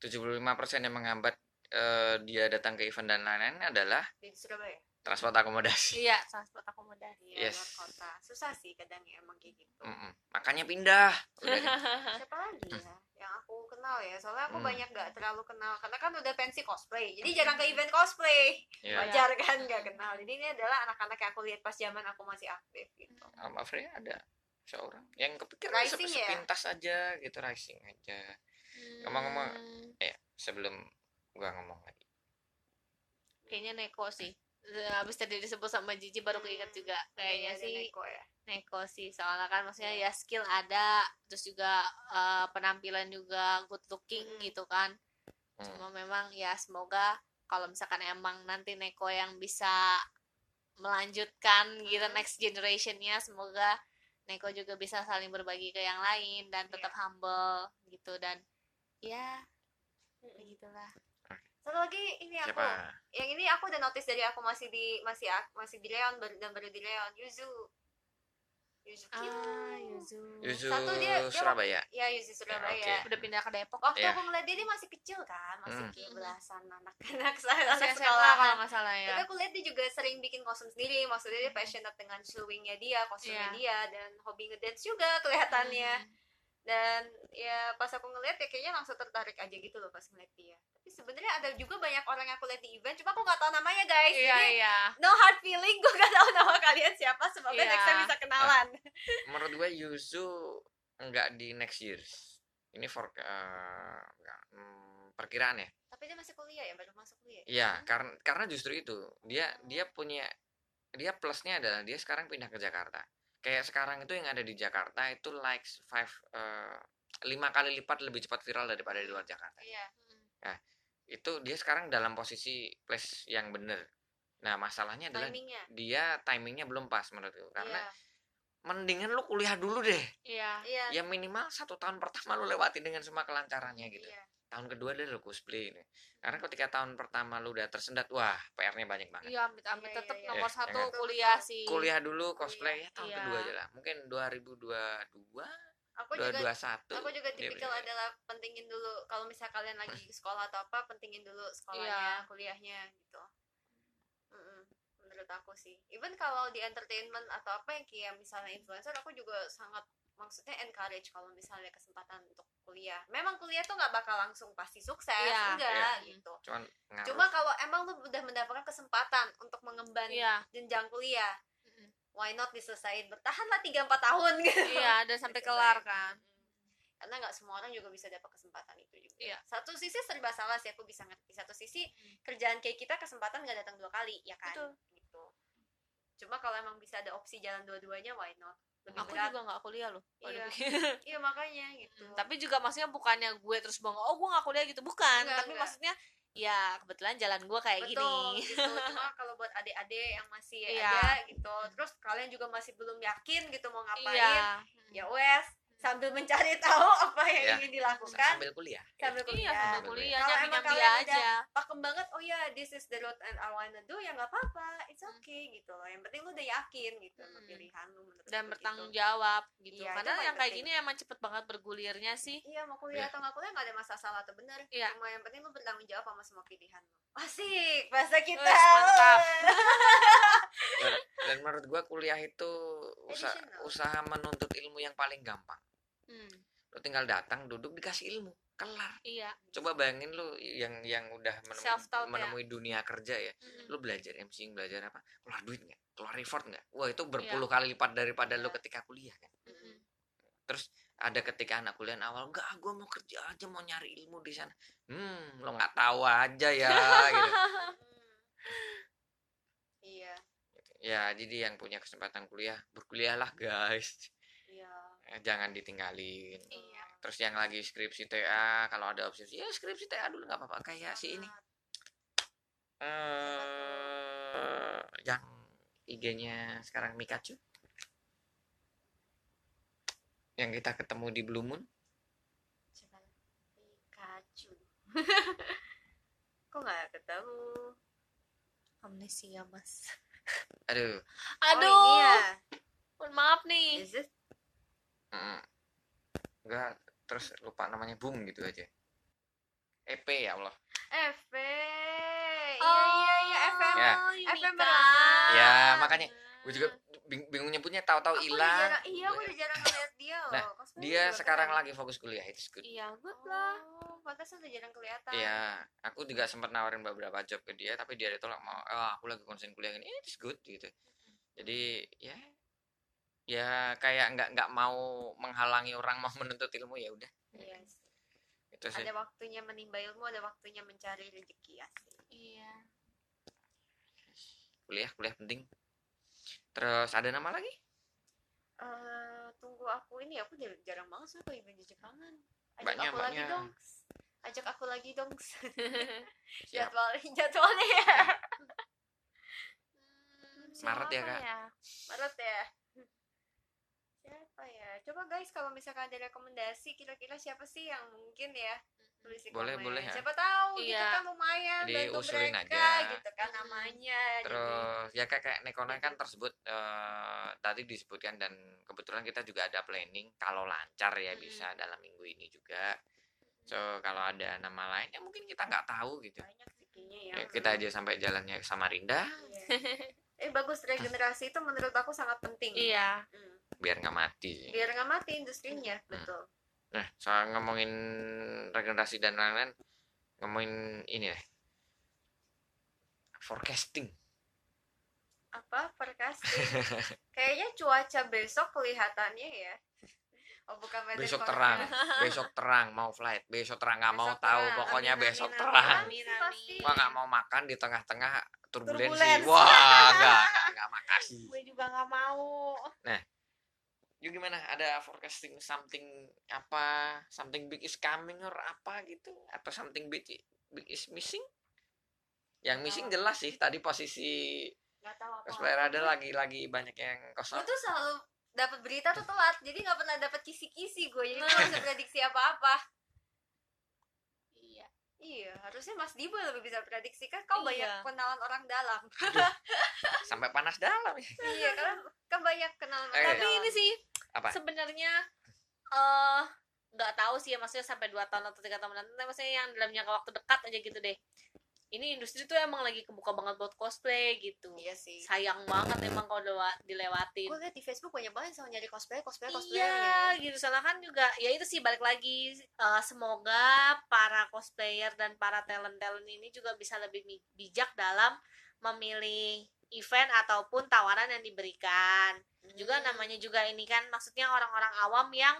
75% yang menghambat eh, dia datang ke event dan lain-lain adalah di Surabaya transport akomodasi. Iya, transport akomodasi. iya Yes. luar kota susah sih kadang ya emang kayak gitu Mm-mm. Makanya pindah. Siapa lagi ya yang aku kenal ya soalnya aku Hmm. banyak gak terlalu kenal karena kan udah pensi cosplay jadi jarang ke event cosplay Iya. wajar kan gak kenal jadi ini adalah anak-anak yang aku lihat pas zaman aku masih aktif gitu Sama Freya ada seorang yang kepikiran Rising sep- ya? sepintas aja gitu rising aja. Ngomong-ngomong, Hmm, Eh, sebelum gua ngomong lagi. kayaknya Neko sih. Habis tadi disebut sama Jiji baru keinget juga. Kayaknya Ada sih Neko ya Neko sih. Soalnya kan maksudnya Iya. ya skill ada, terus juga eh, penampilan juga good looking Mm-mm. gitu kan. Hmm. Cuma memang ya semoga kalau misalkan emang nanti Neko yang bisa melanjutkan gitu next generationnya semoga Neko juga bisa saling berbagi ke yang lain dan tetap Iya. humble gitu dan ya begitulah satu lagi ini aku Siapa? yang ini aku udah notice dari aku masih di masih masih di Leon baru dan baru di Leon Yuzu Yuzu ah Yuzu Yuzu Satu dia- dia- Surabaya. ya Yuzu Surabaya oke. udah pindah ke Depok waktu Iya. aku ngeliat dia, dia masih kecil kan masih Hmm. kayak belasan anak-anak saya anak sekolah kalau nggak salah ya tapi aku lihat dia juga sering bikin kostum sendiri maksudnya dia passionate dengan sewingnya dia kostumnya Iya. dia dan hobi ngedance juga kelihatannya Hmm. dan ya pas aku ngeliat ya kayaknya langsung tertarik aja gitu loh pas ngeliat dia sebenarnya ada juga banyak orang yang aku lihat di event cuma aku nggak tahu namanya guys. Iya Jadi, iya. no hard feeling gue gak tahu nama kalian siapa. Semoga Iya. next time bisa kenalan. Menurut gue Yuzu enggak di next years. Ini for eh, enggak, hmm, perkiraan ya. Tapi dia masih kuliah ya baru masuk kuliah Iya, karena karena justru itu dia dia punya dia plusnya adalah dia sekarang pindah ke Jakarta. Kayak sekarang itu yang ada di Jakarta itu likes five eh, lima kali lipat lebih cepat viral daripada di luar Jakarta. iya Itu dia sekarang dalam posisi place yang bener. Nah masalahnya adalah timingnya dia timingnya belum pas menurutku karena iya mendingan lu kuliah dulu deh. iya iya Ya minimal satu tahun pertama lu lewati dengan semua kelancarannya gitu. iya Tahun kedua deh lu cosplay ini. Karena ketika tahun pertama lu udah tersendat, wah PR-nya banyak banget. iya amit amit Iya, tetap iya, iya. nomor Iya, satu kuliah sih kuliah dulu cosplay ya tahun Iya. kedua aja lah mungkin 2022 aku juga 2021 aku juga dia tipikal punya- adalah pentingin dulu kalau misalnya kalian lagi sekolah atau apa pentingin dulu sekolahnya Iya. kuliahnya gitu Mm-mm. menurut aku sih even kalau di entertainment atau apa yang kayak misalnya influencer aku juga sangat maksudnya encourage kalau misalnya kesempatan untuk kuliah memang kuliah tuh nggak bakal langsung pasti sukses Iya. enggak Iya. gitu cuman ngaruh. cuma kalau emang lu udah mendapatkan kesempatan untuk mengemban iya jenjang kuliah. Why not diselesain? Bertahanlah 3-4 tahun. Gitu iya dan sampai Gitu, kelar kan. Mm. karena nggak semua orang juga bisa dapat kesempatan itu juga. Iya. satu sisi serba salah sih aku bisa ngerti. Satu sisi Hmm. kerjaan kayak kita kesempatan nggak datang dua kali ya kan? Betul. gitu. Cuma kalau emang bisa ada opsi jalan dua-duanya why not? Lebih aku berat. juga nggak kuliah loh Iya. Iya makanya gitu. Tapi juga maksudnya bukannya gue terus bangga oh gue nggak kuliah gitu. Bukan Enggak, tapi enggak. maksudnya ya kebetulan jalan gue kayak betul gini gitu. Cuma kalau buat adik-adik yang masih Iya. ada gitu terus kalian juga masih belum yakin gitu mau ngapain iya. ya wes sambil mencari tahu apa yang Ya. ingin dilakukan. sambil kuliah. Sambil iya kuliah. sambil Sambil kuliah. Kalau nyambi emang kalian aja. pakem banget oh ya this is the road and I wanna do ya nggak apa-apa. It's Hmm. okay gitu loh. Yang penting lu udah yakin gitu Hmm. pilihan lu menurut dan gue bertanggung gitu. jawab gitu. Iya, itu karena yang kayak gini emang cepet banget bergulirnya sih. Iya mau kuliah Iya. atau nggak kuliah nggak ada masalah salah atau benar Iya. cuma yang penting lu bertanggung jawab sama semua pilihan lu. Asik bahasa kita. mantap. dan, dan menurut gua kuliah itu usaha usaha menuntut ilmu yang paling gampang Hmm, lu tinggal datang duduk dikasih ilmu kelar iya coba bayangin lu yang yang udah menemui, ya. menemui dunia kerja ya Mm-mm. lu belajar MCing belajar apa keluar duit nggak keluar reward nggak wah itu Iya. berpuluh kali lipat daripada lu Iya. ketika kuliah kan Mm-mm. ada ketika anak kuliah awal enggak gue mau kerja aja mau nyari ilmu di sana hmm lo nggak tahu aja ya gitu Hmm. iya ya jadi yang punya kesempatan kuliah berkuliahlah guys iya jangan ditinggalin. Iya. terus yang lagi skripsi TA kalau ada opsi ya skripsi TA dulu nggak apa-apa. Kayak si ini. Eh yang IG-nya sekarang Mikachu. Yang kita ketemu di Blue Moon. Coba Pikachu kok nggak ketemu? Amnesia mas. Aduh. Aduh. Oh, ini ya mohon maaf nih. Is it? Enggak terus lupa namanya boom gitu aja. EP ya Allah. FP iya iya iya FM Ya. Oh, FM. Ya, makanya gue juga bing- bingung nyebutnya tahu-tahu hilang. iya aku udah jarang ngeliat dia loh. Nah, Cosplay dia sekarang keren. lagi fokus kuliah itu good. Iya good lah. Oh pantesan udah jarang kelihatan. Iya, aku juga sempat nawarin beberapa job ke dia, tapi dia ditolak mau, oh, aku lagi konsen kuliah ini, it's good gitu. Jadi ya, ya kayak nggak nggak mau menghalangi orang mau menuntut ilmu ya udah, Iya sih. itu sih. ada waktunya menimba ilmu ada waktunya mencari rezeki asik iya. Kuliah kuliah penting. Terus ada nama lagi? Eh, tunggu aku ini aku jarang banget sih ke event Jepangan. Ajak Banyak, aku lagi dong. Ajak aku lagi dong. Jadwal jadwalnya. Ya Hmm, Maret ya, Kak? Maret ya siapa ya coba guys kalau misalkan ada rekomendasi kira-kira siapa sih yang mungkin ya tulis di Boleh, komen. boleh ya. siapa tahu gitu Iya. kan lumayan Jadi bantu usulin mereka aja. gitu kan namanya jadi Terus ya kayak kayak Nekona kan tersebut eh, tadi disebutkan dan kebetulan kita juga ada planning kalau lancar ya Hmm. bisa dalam minggu ini juga. So kalau ada nama lain ya mungkin kita nggak tahu gitu. banyak ya, Ya, kita aja sampai jalannya Samarinda Iya. eh bagus regenerasi itu menurut aku sangat penting iya Hmm. Biar nggak mati. biar nggak mati industrinya betul Nah soal ngomongin regenerasi dan lain-lain ngomongin ini deh forecasting. apa forecasting kayaknya cuaca besok kelihatannya ya oh bukan weather besok forecast. terang besok terang mau flight besok terang nggak mau Besok tahu terang. pokoknya Amin, besok amin, terang amin, amin. gua nggak mau makan di tengah-tengah turbulensi Turbulensi. wah nggak nggak nggak makasih gue juga nggak mau you gimana? Ada forecasting something apa? Something big is coming or apa gitu? Atau something big big is missing? Yang missing Tahu. jelas sih tadi posisi nggak tahu apa. Cosplayer ada lagi lagi banyak yang kosong. Tuh selalu dapat berita tuh telat jadi nggak pernah dapat kisi-kisi gue jadi nggak bisa prediksi apa-apa. Iya. Iya harusnya Mas Dibo lebih bisa prediksi kan kau Iya. banyak kenalan orang dalam. Sampai panas dalam. Ya iya kan kan banyak kenalan Eh. tapi ini sih apa? Sebenarnya eh nggak tahu sih ya maksudnya sampai dua tahun atau tiga tahun nanti maksudnya yang dalam jangka waktu dekat aja gitu deh. Ini industri tuh emang lagi kebuka banget buat cosplay gitu. Iya sih. Sayang banget emang kalau lewa- dilewatin. Gue liat di Facebook banyak banget yang selalu nyari cosplay cosplay cosplay Iya gitu. Soalnya kan juga ya itu sih balik lagi eh, semoga para cosplayer dan para talent talent ini juga bisa lebih bijak dalam memilih event ataupun tawaran yang diberikan. Juga namanya juga ini kan maksudnya orang-orang awam yang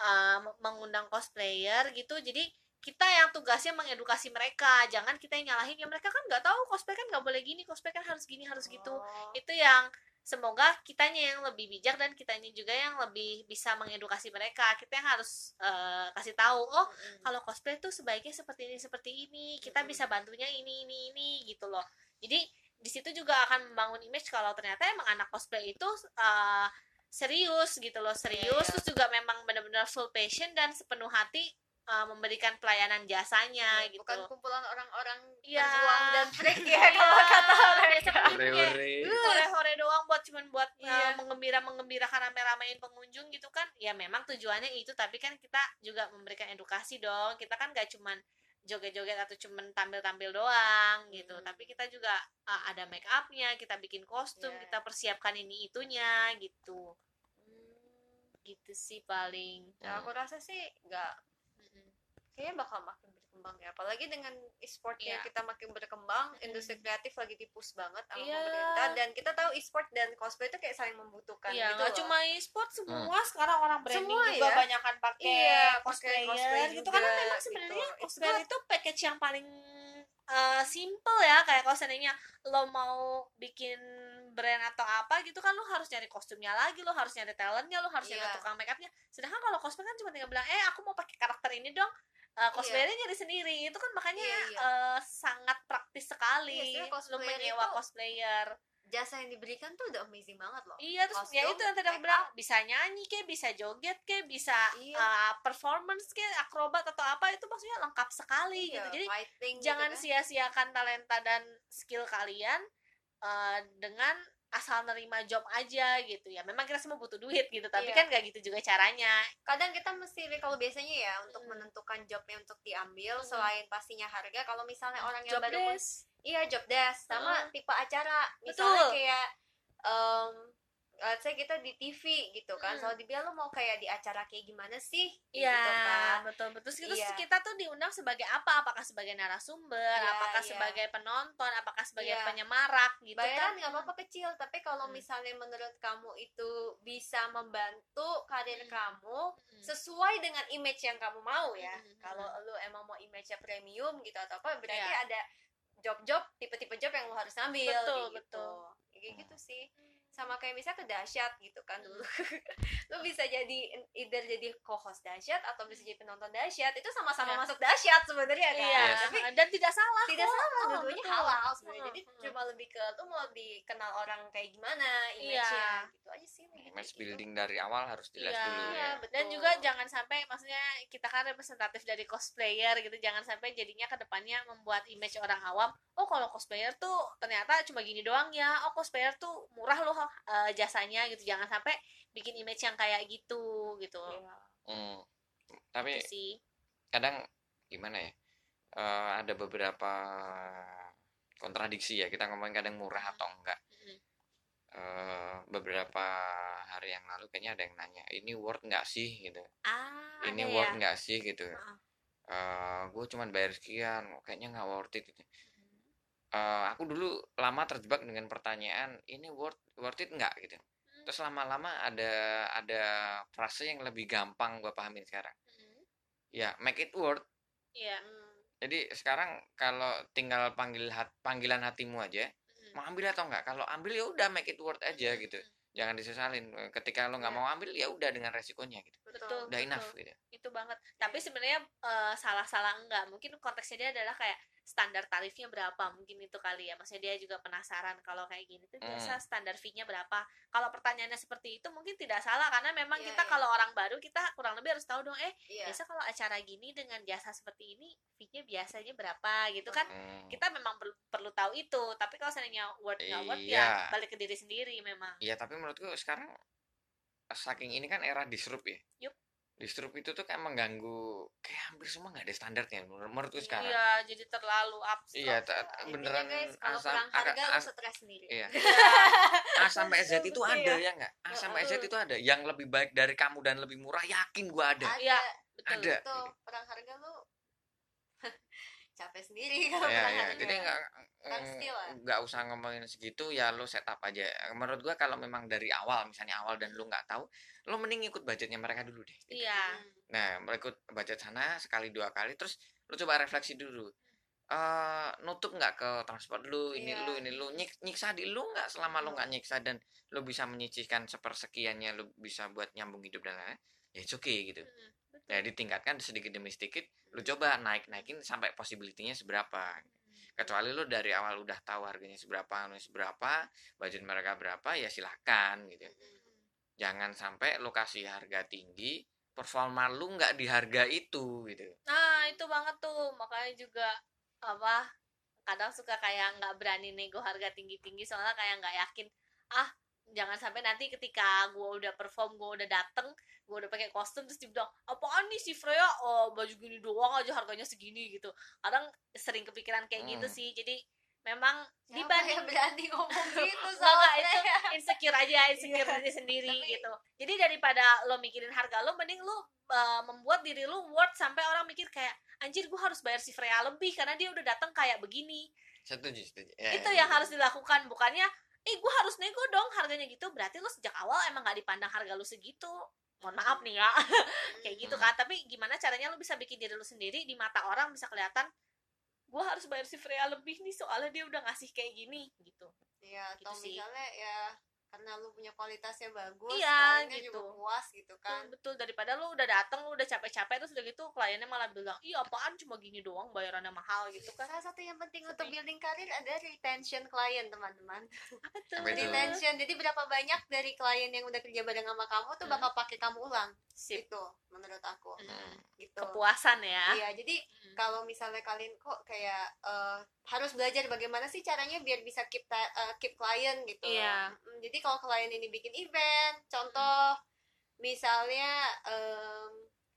eh, mengundang cosplayer gitu. Jadi kita yang tugasnya mengedukasi mereka. Jangan kita yang nyalahin ya mereka kan nggak tahu cosplay kan nggak boleh gini cosplay kan harus gini harus gitu. Oh. itu yang semoga kitanya yang lebih bijak dan kitanya juga yang lebih bisa mengedukasi mereka. Kita yang harus eh, kasih tahu oh Mm-mm. kalau cosplay tuh sebaiknya seperti ini seperti ini. Kita Mm-mm. bisa bantunya ini ini ini gitu loh. Jadi di situ juga akan membangun image kalau ternyata emang anak cosplay itu eh, serius gitu loh serius Iya. terus juga memang benar-benar full passion dan sepenuh hati eh, memberikan pelayanan jasanya gitu bukan kumpulan orang-orang Iya. berjuang dan freak ya Iya, kalau kata kayak Ore-ore. hore-hore doang buat cuman buat uh, Iya. menggembira menggembirakan rame-ramein pengunjung gitu kan ya memang tujuannya itu tapi kan kita juga memberikan edukasi dong kita kan gak cuman joget-joget atau cuman tampil-tampil doang gitu. Hmm. tapi kita juga uh, ada make upnya kita bikin kostum Iya. kita persiapkan ini itunya gitu gitu sih paling. Ya aku rasa sih nggak. Kayaknya bakal makin berkembang ya apalagi dengan e-sportnya Iya. kita makin berkembang Mm-mm. industri kreatif lagi dipus banget sama Iya. pemerintah dan kita tahu e-sport dan cosplay itu kayak saling membutuhkan Iya, gitu loh. cuma e-sport semua sekarang orang branding Semua juga ya. banyak kan pakai pakai cosplayer cosplay gitu karena memang gitu. sebenarnya Itu cosplayer tuh- itu package yang paling eh, simple ya kayak kalau seandainya lo mau bikin brand atau apa gitu kan lo harus nyari kostumnya lagi lo harus nyari talentnya lo harus nyari Iya. tukang make upnya sedangkan kalau cosplay kan cuma tinggal bilang eh aku mau pakai karakter ini dong Eh, cosplayernya nyari sendiri itu kan makanya Iya, iya. eh, sangat praktis sekali Iya, cosplayer menyewa itu- cosplayer jasa yang diberikan tuh udah amazing banget loh Iya terus ya Kostum, itu yang tadi aku bilang bisa nyanyi ke, bisa joget ke, bisa Iya. uh, performance ke, akrobat atau apa itu maksudnya lengkap sekali Iya, gitu. Jadi fighting gitu jangan kan. sia-siakan talenta dan skill kalian uh, dengan asal nerima job aja gitu ya. Memang kita semua butuh duit gitu, tapi Iya. kan gak gitu juga caranya. kadang kita mesti kalau biasanya ya untuk Hmm. menentukan jobnya untuk diambil Hmm. selain pastinya harga kalau misalnya orang yang Job baru desk. iya job desk sama Heeh. tipe acara misalnya Betul. kayak um, let's say kita di TV gitu kan Hmm. selalu dibilang lo mau kayak di acara kayak gimana sih Iya, gitu kan betul betul. Terus Iya. kita tuh diundang sebagai apa? Apakah sebagai narasumber, Iya, apakah iya. sebagai penonton, apakah sebagai Iya. penyemarak gitu bayaran kan? nggak apa-apa kecil tapi kalau Hmm. misalnya menurut kamu itu bisa membantu karir Hmm. kamu Hmm. sesuai dengan image yang kamu mau ya Hmm. kalau lu emang mau image-nya premium gitu atau apa berarti Iya. ada job-job tipe-tipe job yang lu harus ambil Betul, gitu. betul. Ya, kayak gitu sih sama kayak misalnya ke dahsyat gitu kan dulu lu bisa jadi either jadi co-host dahsyat atau bisa jadi penonton dahsyat itu sama-sama Iya. masuk dahsyat sebenarnya kan Iya, tapi dan tidak salah. tidak kok. salah Oh, dua-duanya betul. halal sebenarnya Hmm, jadi hmm. cuma lebih ke lu mau dikenal orang kayak gimana Iya. image-nya gitu aja sih image gitu. building dari awal harus jelas Iya, dulu Iya, ya betul. Dan juga jangan sampai maksudnya kita kan representatif dari cosplayer gitu, jangan sampai jadinya ke depannya membuat image orang awam, oh kalau cosplayer tuh ternyata cuma gini doang ya. Oh cosplayer tuh murah loh eh, jasanya gitu. Jangan sampai bikin image yang kayak gitu gitu. Iya. Hmm. tapi Itu sih. kadang gimana ya Eh, ada beberapa kontradiksi ya kita ngomongin kadang murah atau enggak Mm. Eh, beberapa hari yang lalu kayaknya ada yang nanya ini worth nggak sih gitu Ah, ini ada worth ya. nggak sih gitu Heeh. gue cuman bayar sekian kayaknya nggak worth it gitu. Eh, aku dulu lama terjebak dengan pertanyaan ini worth worth it nggak? Gitu. Terus lama-lama ada ada frase yang lebih gampang gue pahamin sekarang. Mm. ya make it worth. Iya. Hmm. jadi sekarang kalau tinggal panggil hat, panggilan hatimu aja Mm. mau ambil atau enggak kalau ambil ya udah make it worth aja Mm, gitu. Jangan disesalin. Ketika lo nggak Iya. mau ambil ya udah dengan resikonya gitu betul udah enough betul. gitu itu banget tapi sebenarnya eh, salah-salah enggak mungkin konteksnya dia adalah kayak standar tarifnya berapa mungkin itu kali ya maksudnya dia juga penasaran kalau kayak gini tuh biasa Hmm. standar fee-nya berapa kalau pertanyaannya seperti itu mungkin tidak salah karena memang Iya, kita iya. kalau orang baru kita kurang lebih harus tahu dong eh Iya. biasa kalau acara gini dengan jasa seperti ini fee-nya biasanya berapa gitu kan Hmm. kita memang perlu, perlu tahu itu tapi kalau seandainya word nggak word Iya. ya balik ke diri sendiri memang Iya tapi menurutku sekarang saking ini kan era disrupt ya. Yup. Disrupt itu tuh kayak mengganggu kayak hampir semua nggak ada standarnya menur- menurutku sekarang. iya jadi terlalu abstrak Iya, ta- Intinya beneran guys kalau asam harga lu as- stres sendiri iya. Iya. A sampai Z itu Betul, ada iya. ya nggak? A sampai Z itu ada. Yang lebih baik dari kamu dan lebih murah yakin gua ada. ada Iya, betul Ada. tuh perang harga lu capek sendiri kalau Ya perang ya. harga Jadi nggak Lah. nggak usah ngomongin segitu ya lo setup aja. Menurut gua kalau memang dari awal misalnya awal dan lo nggak tahu, lo mending ikut budgetnya mereka dulu deh. gitu. iya. Nah, ikut budget sana sekali dua kali, terus lu coba refleksi dulu. eh nutup nggak ke transport lu, ini Iya. lu, ini lu, nyik, nyiksa di lu nggak selama lu Hmm. nggak nyiksa dan lu bisa menyisihkan sepersekiannya, lu bisa buat nyambung hidup dan lain-lain, ya it's okay gitu. Mm, betul. Ya ditingkatkan sedikit demi sedikit, lu coba naik naikin sampai possibility-nya seberapa. Kecuali lu dari awal udah tahu harganya seberapa, seberapa, budget mereka berapa, ya silahkan gitu. Jangan sampai lu kasih harga tinggi, performa lu nggak di harga itu gitu. Nah itu banget tuh makanya juga apa kadang suka kayak nggak berani nego harga tinggi tinggi soalnya kayak nggak yakin ah jangan sampai nanti ketika gue udah perform gue udah dateng gue udah pakai kostum terus dibilang apaan nih si Freya oh baju gini doang aja harganya segini gitu kadang sering kepikiran kayak gitu Hmm. sih jadi memang Siapa dibanding yang berani ngomong gitu sama itu insecure aja insecure Iya. diri sendiri Tapi- gitu jadi daripada lo mikirin harga lo mending lo uh, membuat diri lo worth sampai orang mikir kayak anjir gue harus bayar si Freya lebih karena dia udah datang kayak begini Setuju, setuju. Ya, itu ya. yang harus dilakukan bukannya eh gue harus nego dong harganya gitu berarti lo sejak awal emang gak dipandang harga lo segitu. Mohon maaf nih ya. Kayak gitu kan tapi gimana caranya lo bisa bikin diri lo sendiri di mata orang bisa kelihatan gue harus bayar si Freya lebih nih soalnya dia udah ngasih kayak gini gitu. Iya, atau Gitu sih. misalnya ya karena lu punya kualitasnya bagus, Iya, kliennya gitu. juga puas gitu kan. betul, betul daripada lu udah dateng lu udah capek-capek terus udah gitu kliennya malah bilang iya apaan cuma gini doang bayarannya mahal gitu kan Salah satu yang penting untuk building karir ada retention klien, teman-teman. Retention. Jadi berapa banyak dari klien yang udah kerja bareng sama kamu tuh Hmm. bakal pakai kamu ulang. sip Itu menurut aku. Hmm. Gitu. kepuasan ya Iya, jadi Hmm. kalau misalnya kalian kok kayak eh, harus belajar bagaimana sih caranya biar bisa keep ta- eh, keep klien gitu. Iya. Mm, Jadi kalau klien ini bikin event, contoh misalnya em,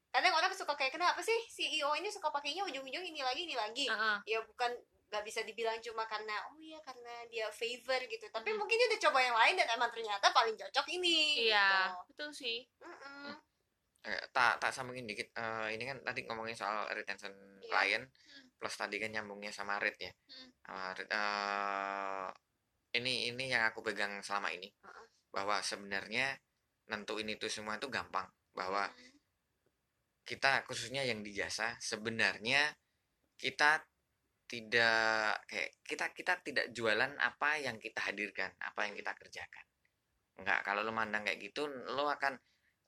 kadang orang suka kayak kenapa sih CEO ini suka pakainya ujung-ujung ini lagi ini lagi. Heeh. Ya bukan nggak bisa dibilang cuma karena oh iya karena dia favor gitu. Tapi Hmm. mungkin dia udah coba yang lain dan emang ternyata paling cocok ini. iya gitu. betul sih. Eh, tak tak sambungin dikit Eh, ini kan tadi ngomongin soal retention Iya. klien Hmm. Plus tadi kan nyambungnya sama rate ya Hmm. Sama rate, eh, ini ini yang aku pegang selama ini Heeh. bahwa sebenarnya nentuin itu semua itu gampang bahwa Hmm. kita khususnya yang di jasa sebenarnya kita tidak kayak kita kita tidak jualan apa yang kita hadirkan apa yang kita kerjakan enggak kalau lo mandang kayak gitu lo akan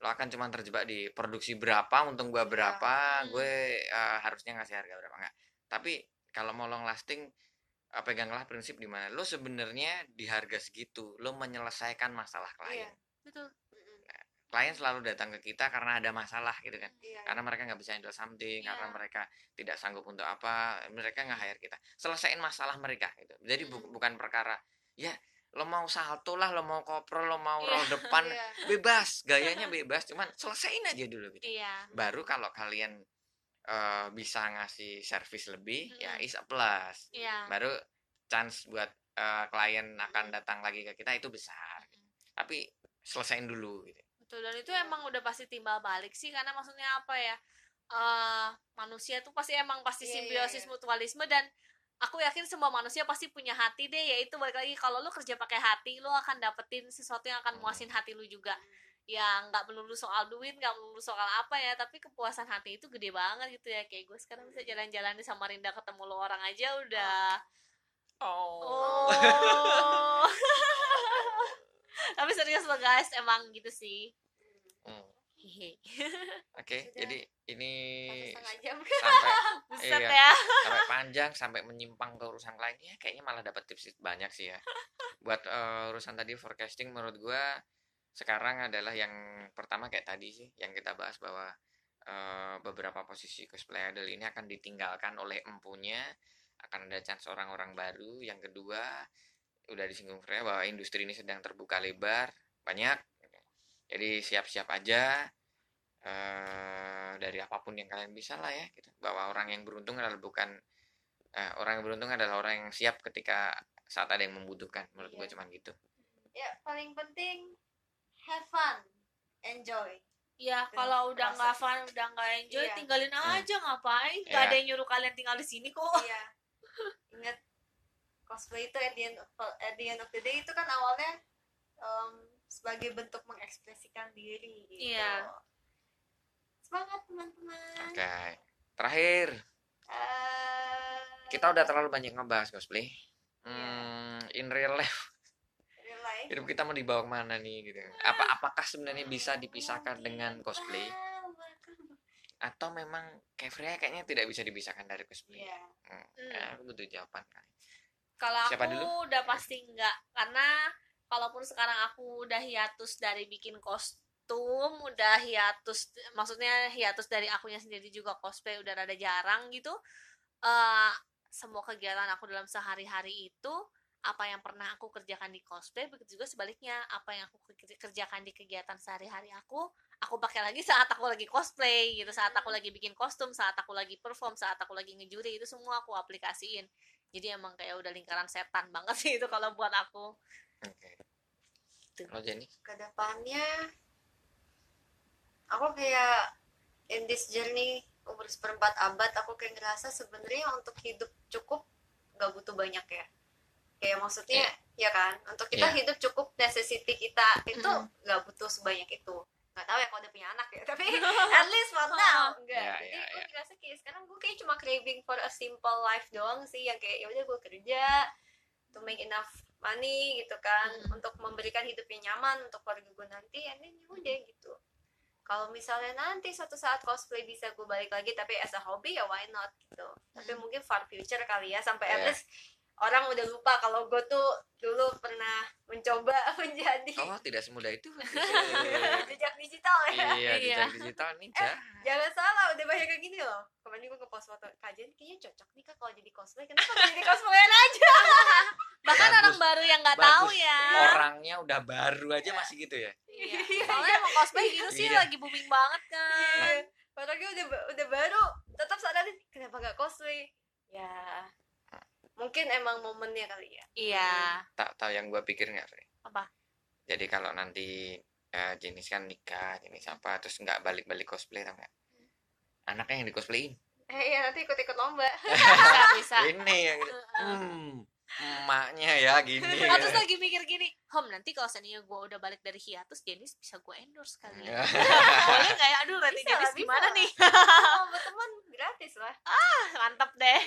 lo akan cuma terjebak di produksi berapa untung gua berapa Hmm. gue eh, harusnya ngasih harga berapa enggak tapi kalau mau long lasting eh, peganglah prinsip di mana lo sebenarnya di harga segitu lo menyelesaikan masalah klien Iya. betul Mm-mm. klien selalu datang ke kita karena ada masalah gitu kan Iya. karena mereka nggak bisa handle something karena Iya. mereka tidak sanggup untuk apa mereka nggak hire kita selesaiin masalah mereka gitu jadi bu- bukan perkara ya lo mau salto lah lo mau kopro lo mau Iya. roll depan Iya. bebas gayanya bebas cuman selesaiin aja dulu gitu iya baru kalau kalian eh, bisa ngasih service lebih ya Mm-mm. is a plus. Iya. Baru chance buat eh, klien akan datang lagi ke kita itu besar tapi selesaiin dulu gitu. Betul dan itu emang udah pasti timbal balik sih karena maksudnya apa ya eh manusia tuh pasti emang pasti Iya, iya, simbiosis iya. mutualisme dan aku yakin semua manusia pasti punya hati deh yaitu balik lagi kalau lu kerja pakai hati lu akan dapetin sesuatu yang akan muasin hati lu juga ya nggak melulu soal duit nggak melulu soal apa ya tapi kepuasan hati itu gede banget gitu ya. Kayak gue sekarang bisa jalan-jalan di Samarinda ketemu lo orang aja udah. Oh, oh. Tapi serius lo guys emang gitu sih. Hmm. Oke Sudah. jadi ini Satu setengah jam. sampai buset Iya. ya. sampai panjang sampai menyimpang ke urusan lain. Ya kayaknya malah dapat tips banyak sih ya. Buat eh, urusan tadi forecasting menurut gua sekarang adalah yang pertama kayak tadi sih yang kita bahas bahwa eh, beberapa posisi cosplay idol ini akan ditinggalkan oleh empunya akan ada chance orang-orang baru yang kedua udah disinggung Freya bahwa industri ini sedang terbuka lebar banyak jadi siap-siap aja eh dari apa pun yang kalian bisa lah ya gitu. bahwa orang yang beruntung adalah bukan eh, orang yang beruntung adalah orang yang siap ketika saat ada yang membutuhkan menurut gue Iya. cuman gitu ya paling penting have fun enjoy Ya kalau udah nggak fun, udah nggak enjoy, Iya. tinggalin Hmm. aja ngapain? Gak Iya. ada yang nyuruh kalian tinggal di sini kok. iya ingat cosplay itu at the end of, at the end of the day itu kan awalnya em, sebagai bentuk mengekspresikan diri gitu. Iya. semangat teman-teman oke terakhir Eh, kita udah terlalu banyak ngebahas cosplay Iya. hmm, in real life. Hidup kita mau dibawa ke mana nih gitu apa apakah sebenarnya bisa dipisahkan dengan cosplay atau memang Freya kayaknya tidak bisa dipisahkan dari cosplay Iya. Hmm, ya, aku butuh jawaban kan Kalau aku dulu? udah pasti enggak, karena kalaupun sekarang aku udah hiatus dari bikin kostum, udah hiatus, maksudnya hiatus dari akunya sendiri juga cosplay udah rada jarang gitu. eh semua kegiatan aku dalam sehari-hari itu apa yang pernah aku kerjakan di cosplay begitu juga sebaliknya. Apa yang aku ke- kerjakan di kegiatan sehari-hari aku aku pakai lagi saat aku lagi cosplay gitu. Saat aku lagi bikin kostum saat aku lagi perform saat aku lagi ngejuri itu semua aku aplikasiin. Jadi emang kayak udah lingkaran setan banget sih itu kalau buat aku. Oke. Gitu. kalau Jenny. Ke depannya aku kayak in this journey umur seperempat abad aku kayak ngerasa sebenarnya untuk hidup cukup nggak butuh banyak ya kayak maksudnya ya kan? Untuk kita Iya. hidup cukup necessity kita itu nggak butuh sebanyak itu. Nggak tahu ya kalau udah punya anak ya tapi at least for now. Enggak Iya, jadi iya, gue iya. ngerasa kayak sekarang gue kayak cuma craving for a simple life doang sih yang kayak ya udah gue kerja to make enough money gitu kan. Mhm. untuk memberikan hidup yang nyaman untuk keluarga gue nanti and then ya udah gitu. Kalau misalnya nanti suatu saat cosplay bisa gue balik lagi tapi as a hobby ya why not gitu. Tapi mungkin far future kali ya sampai at Iya. least orang udah lupa kalau gue tuh dulu pernah mencoba menjadi oh tidak semudah itu. Jejak digital ya? Iya Iya. jejak digital nih jah jangan salah udah banyak kayak gini loh. Kemarin gue ngepost foto kajian kayaknya cocok nih kak kalau jadi cosplay. Kenapa nggak jadi cosplayan aja? Bahkan Bagus. orang baru yang nggak tahu ya. Orangnya udah baru aja masih gitu ya? Iya. soalnya emang cosplay gitu sih Iya. lagi booming banget kan Iya. orangnya udah udah baru tetap sadarin kenapa nggak cosplay? Ya mungkin emang momennya kali ya. Iya. Tak tahu yang gua pikir nggak Fre? Apa? jadi kalau nanti eh, jenis kan nikah jenis apa terus nggak balik-balik cosplay tau nggak? Anaknya yang di cosplayin. Eh iya nanti ikut ikut lomba. Bisa bisa. Ini yang hmm emaknya ya gini Oh, terus lagi mikir gini, Hom nanti kalau seandainya gue udah balik dari hiatus, Jenis bisa gue endorse kali ya. Boleh nggak ya? Aduh, nanti Jenis lah, gimana nih? lomba teman gratis lah Mantap deh,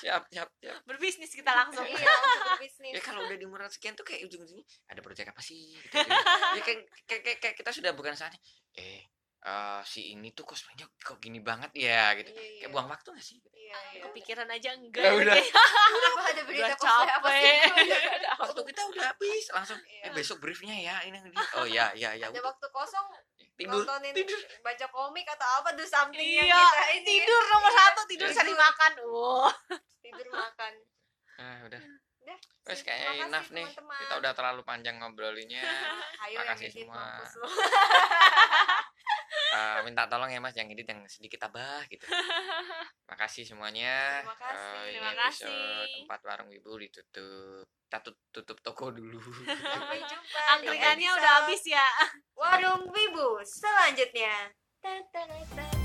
siap siap siap berbisnis kita langsung. iya langsung berbisnis ya kalau udah di murah sekian tuh kayak ujung-ujungnya ada proyek apa sih gitu, gitu. ya kayak, kayak, kayak, kayak kita sudah bukan saatnya eh eh, si ini tuh cosplaynya kok gini banget ya gitu Iya, iya. kayak buang waktu gak sih iya iya Kepikiran aja enggak. Ya udah. Kenapa ada berita Udah cosplay apa sih capek. waktu kita udah habis langsung Iya. eh besok briefnya ya ini ini. oh ya ya ya ada udah. waktu kosong tidur nontonin tidur baca komik atau apa do something yang Iya, kita ini tidur nomor satu, tidur Tidur. cari makan. Wow. tidur makan ah udah udah Wes kayaknya enough nih teman-teman. kita udah terlalu panjang ngobrolinya ayo yang makasih edit semua. Eh, minta tolong ya mas yang edit yang sedikit tabah gitu makasih semuanya Terima kasih. Ini Terima kasih. tempat warung wibu ditutup kita tut- tutup toko dulu sampai jumpa Angkringannya udah habis ya. warung wibu selanjutnya Ta-ta-ta-ta.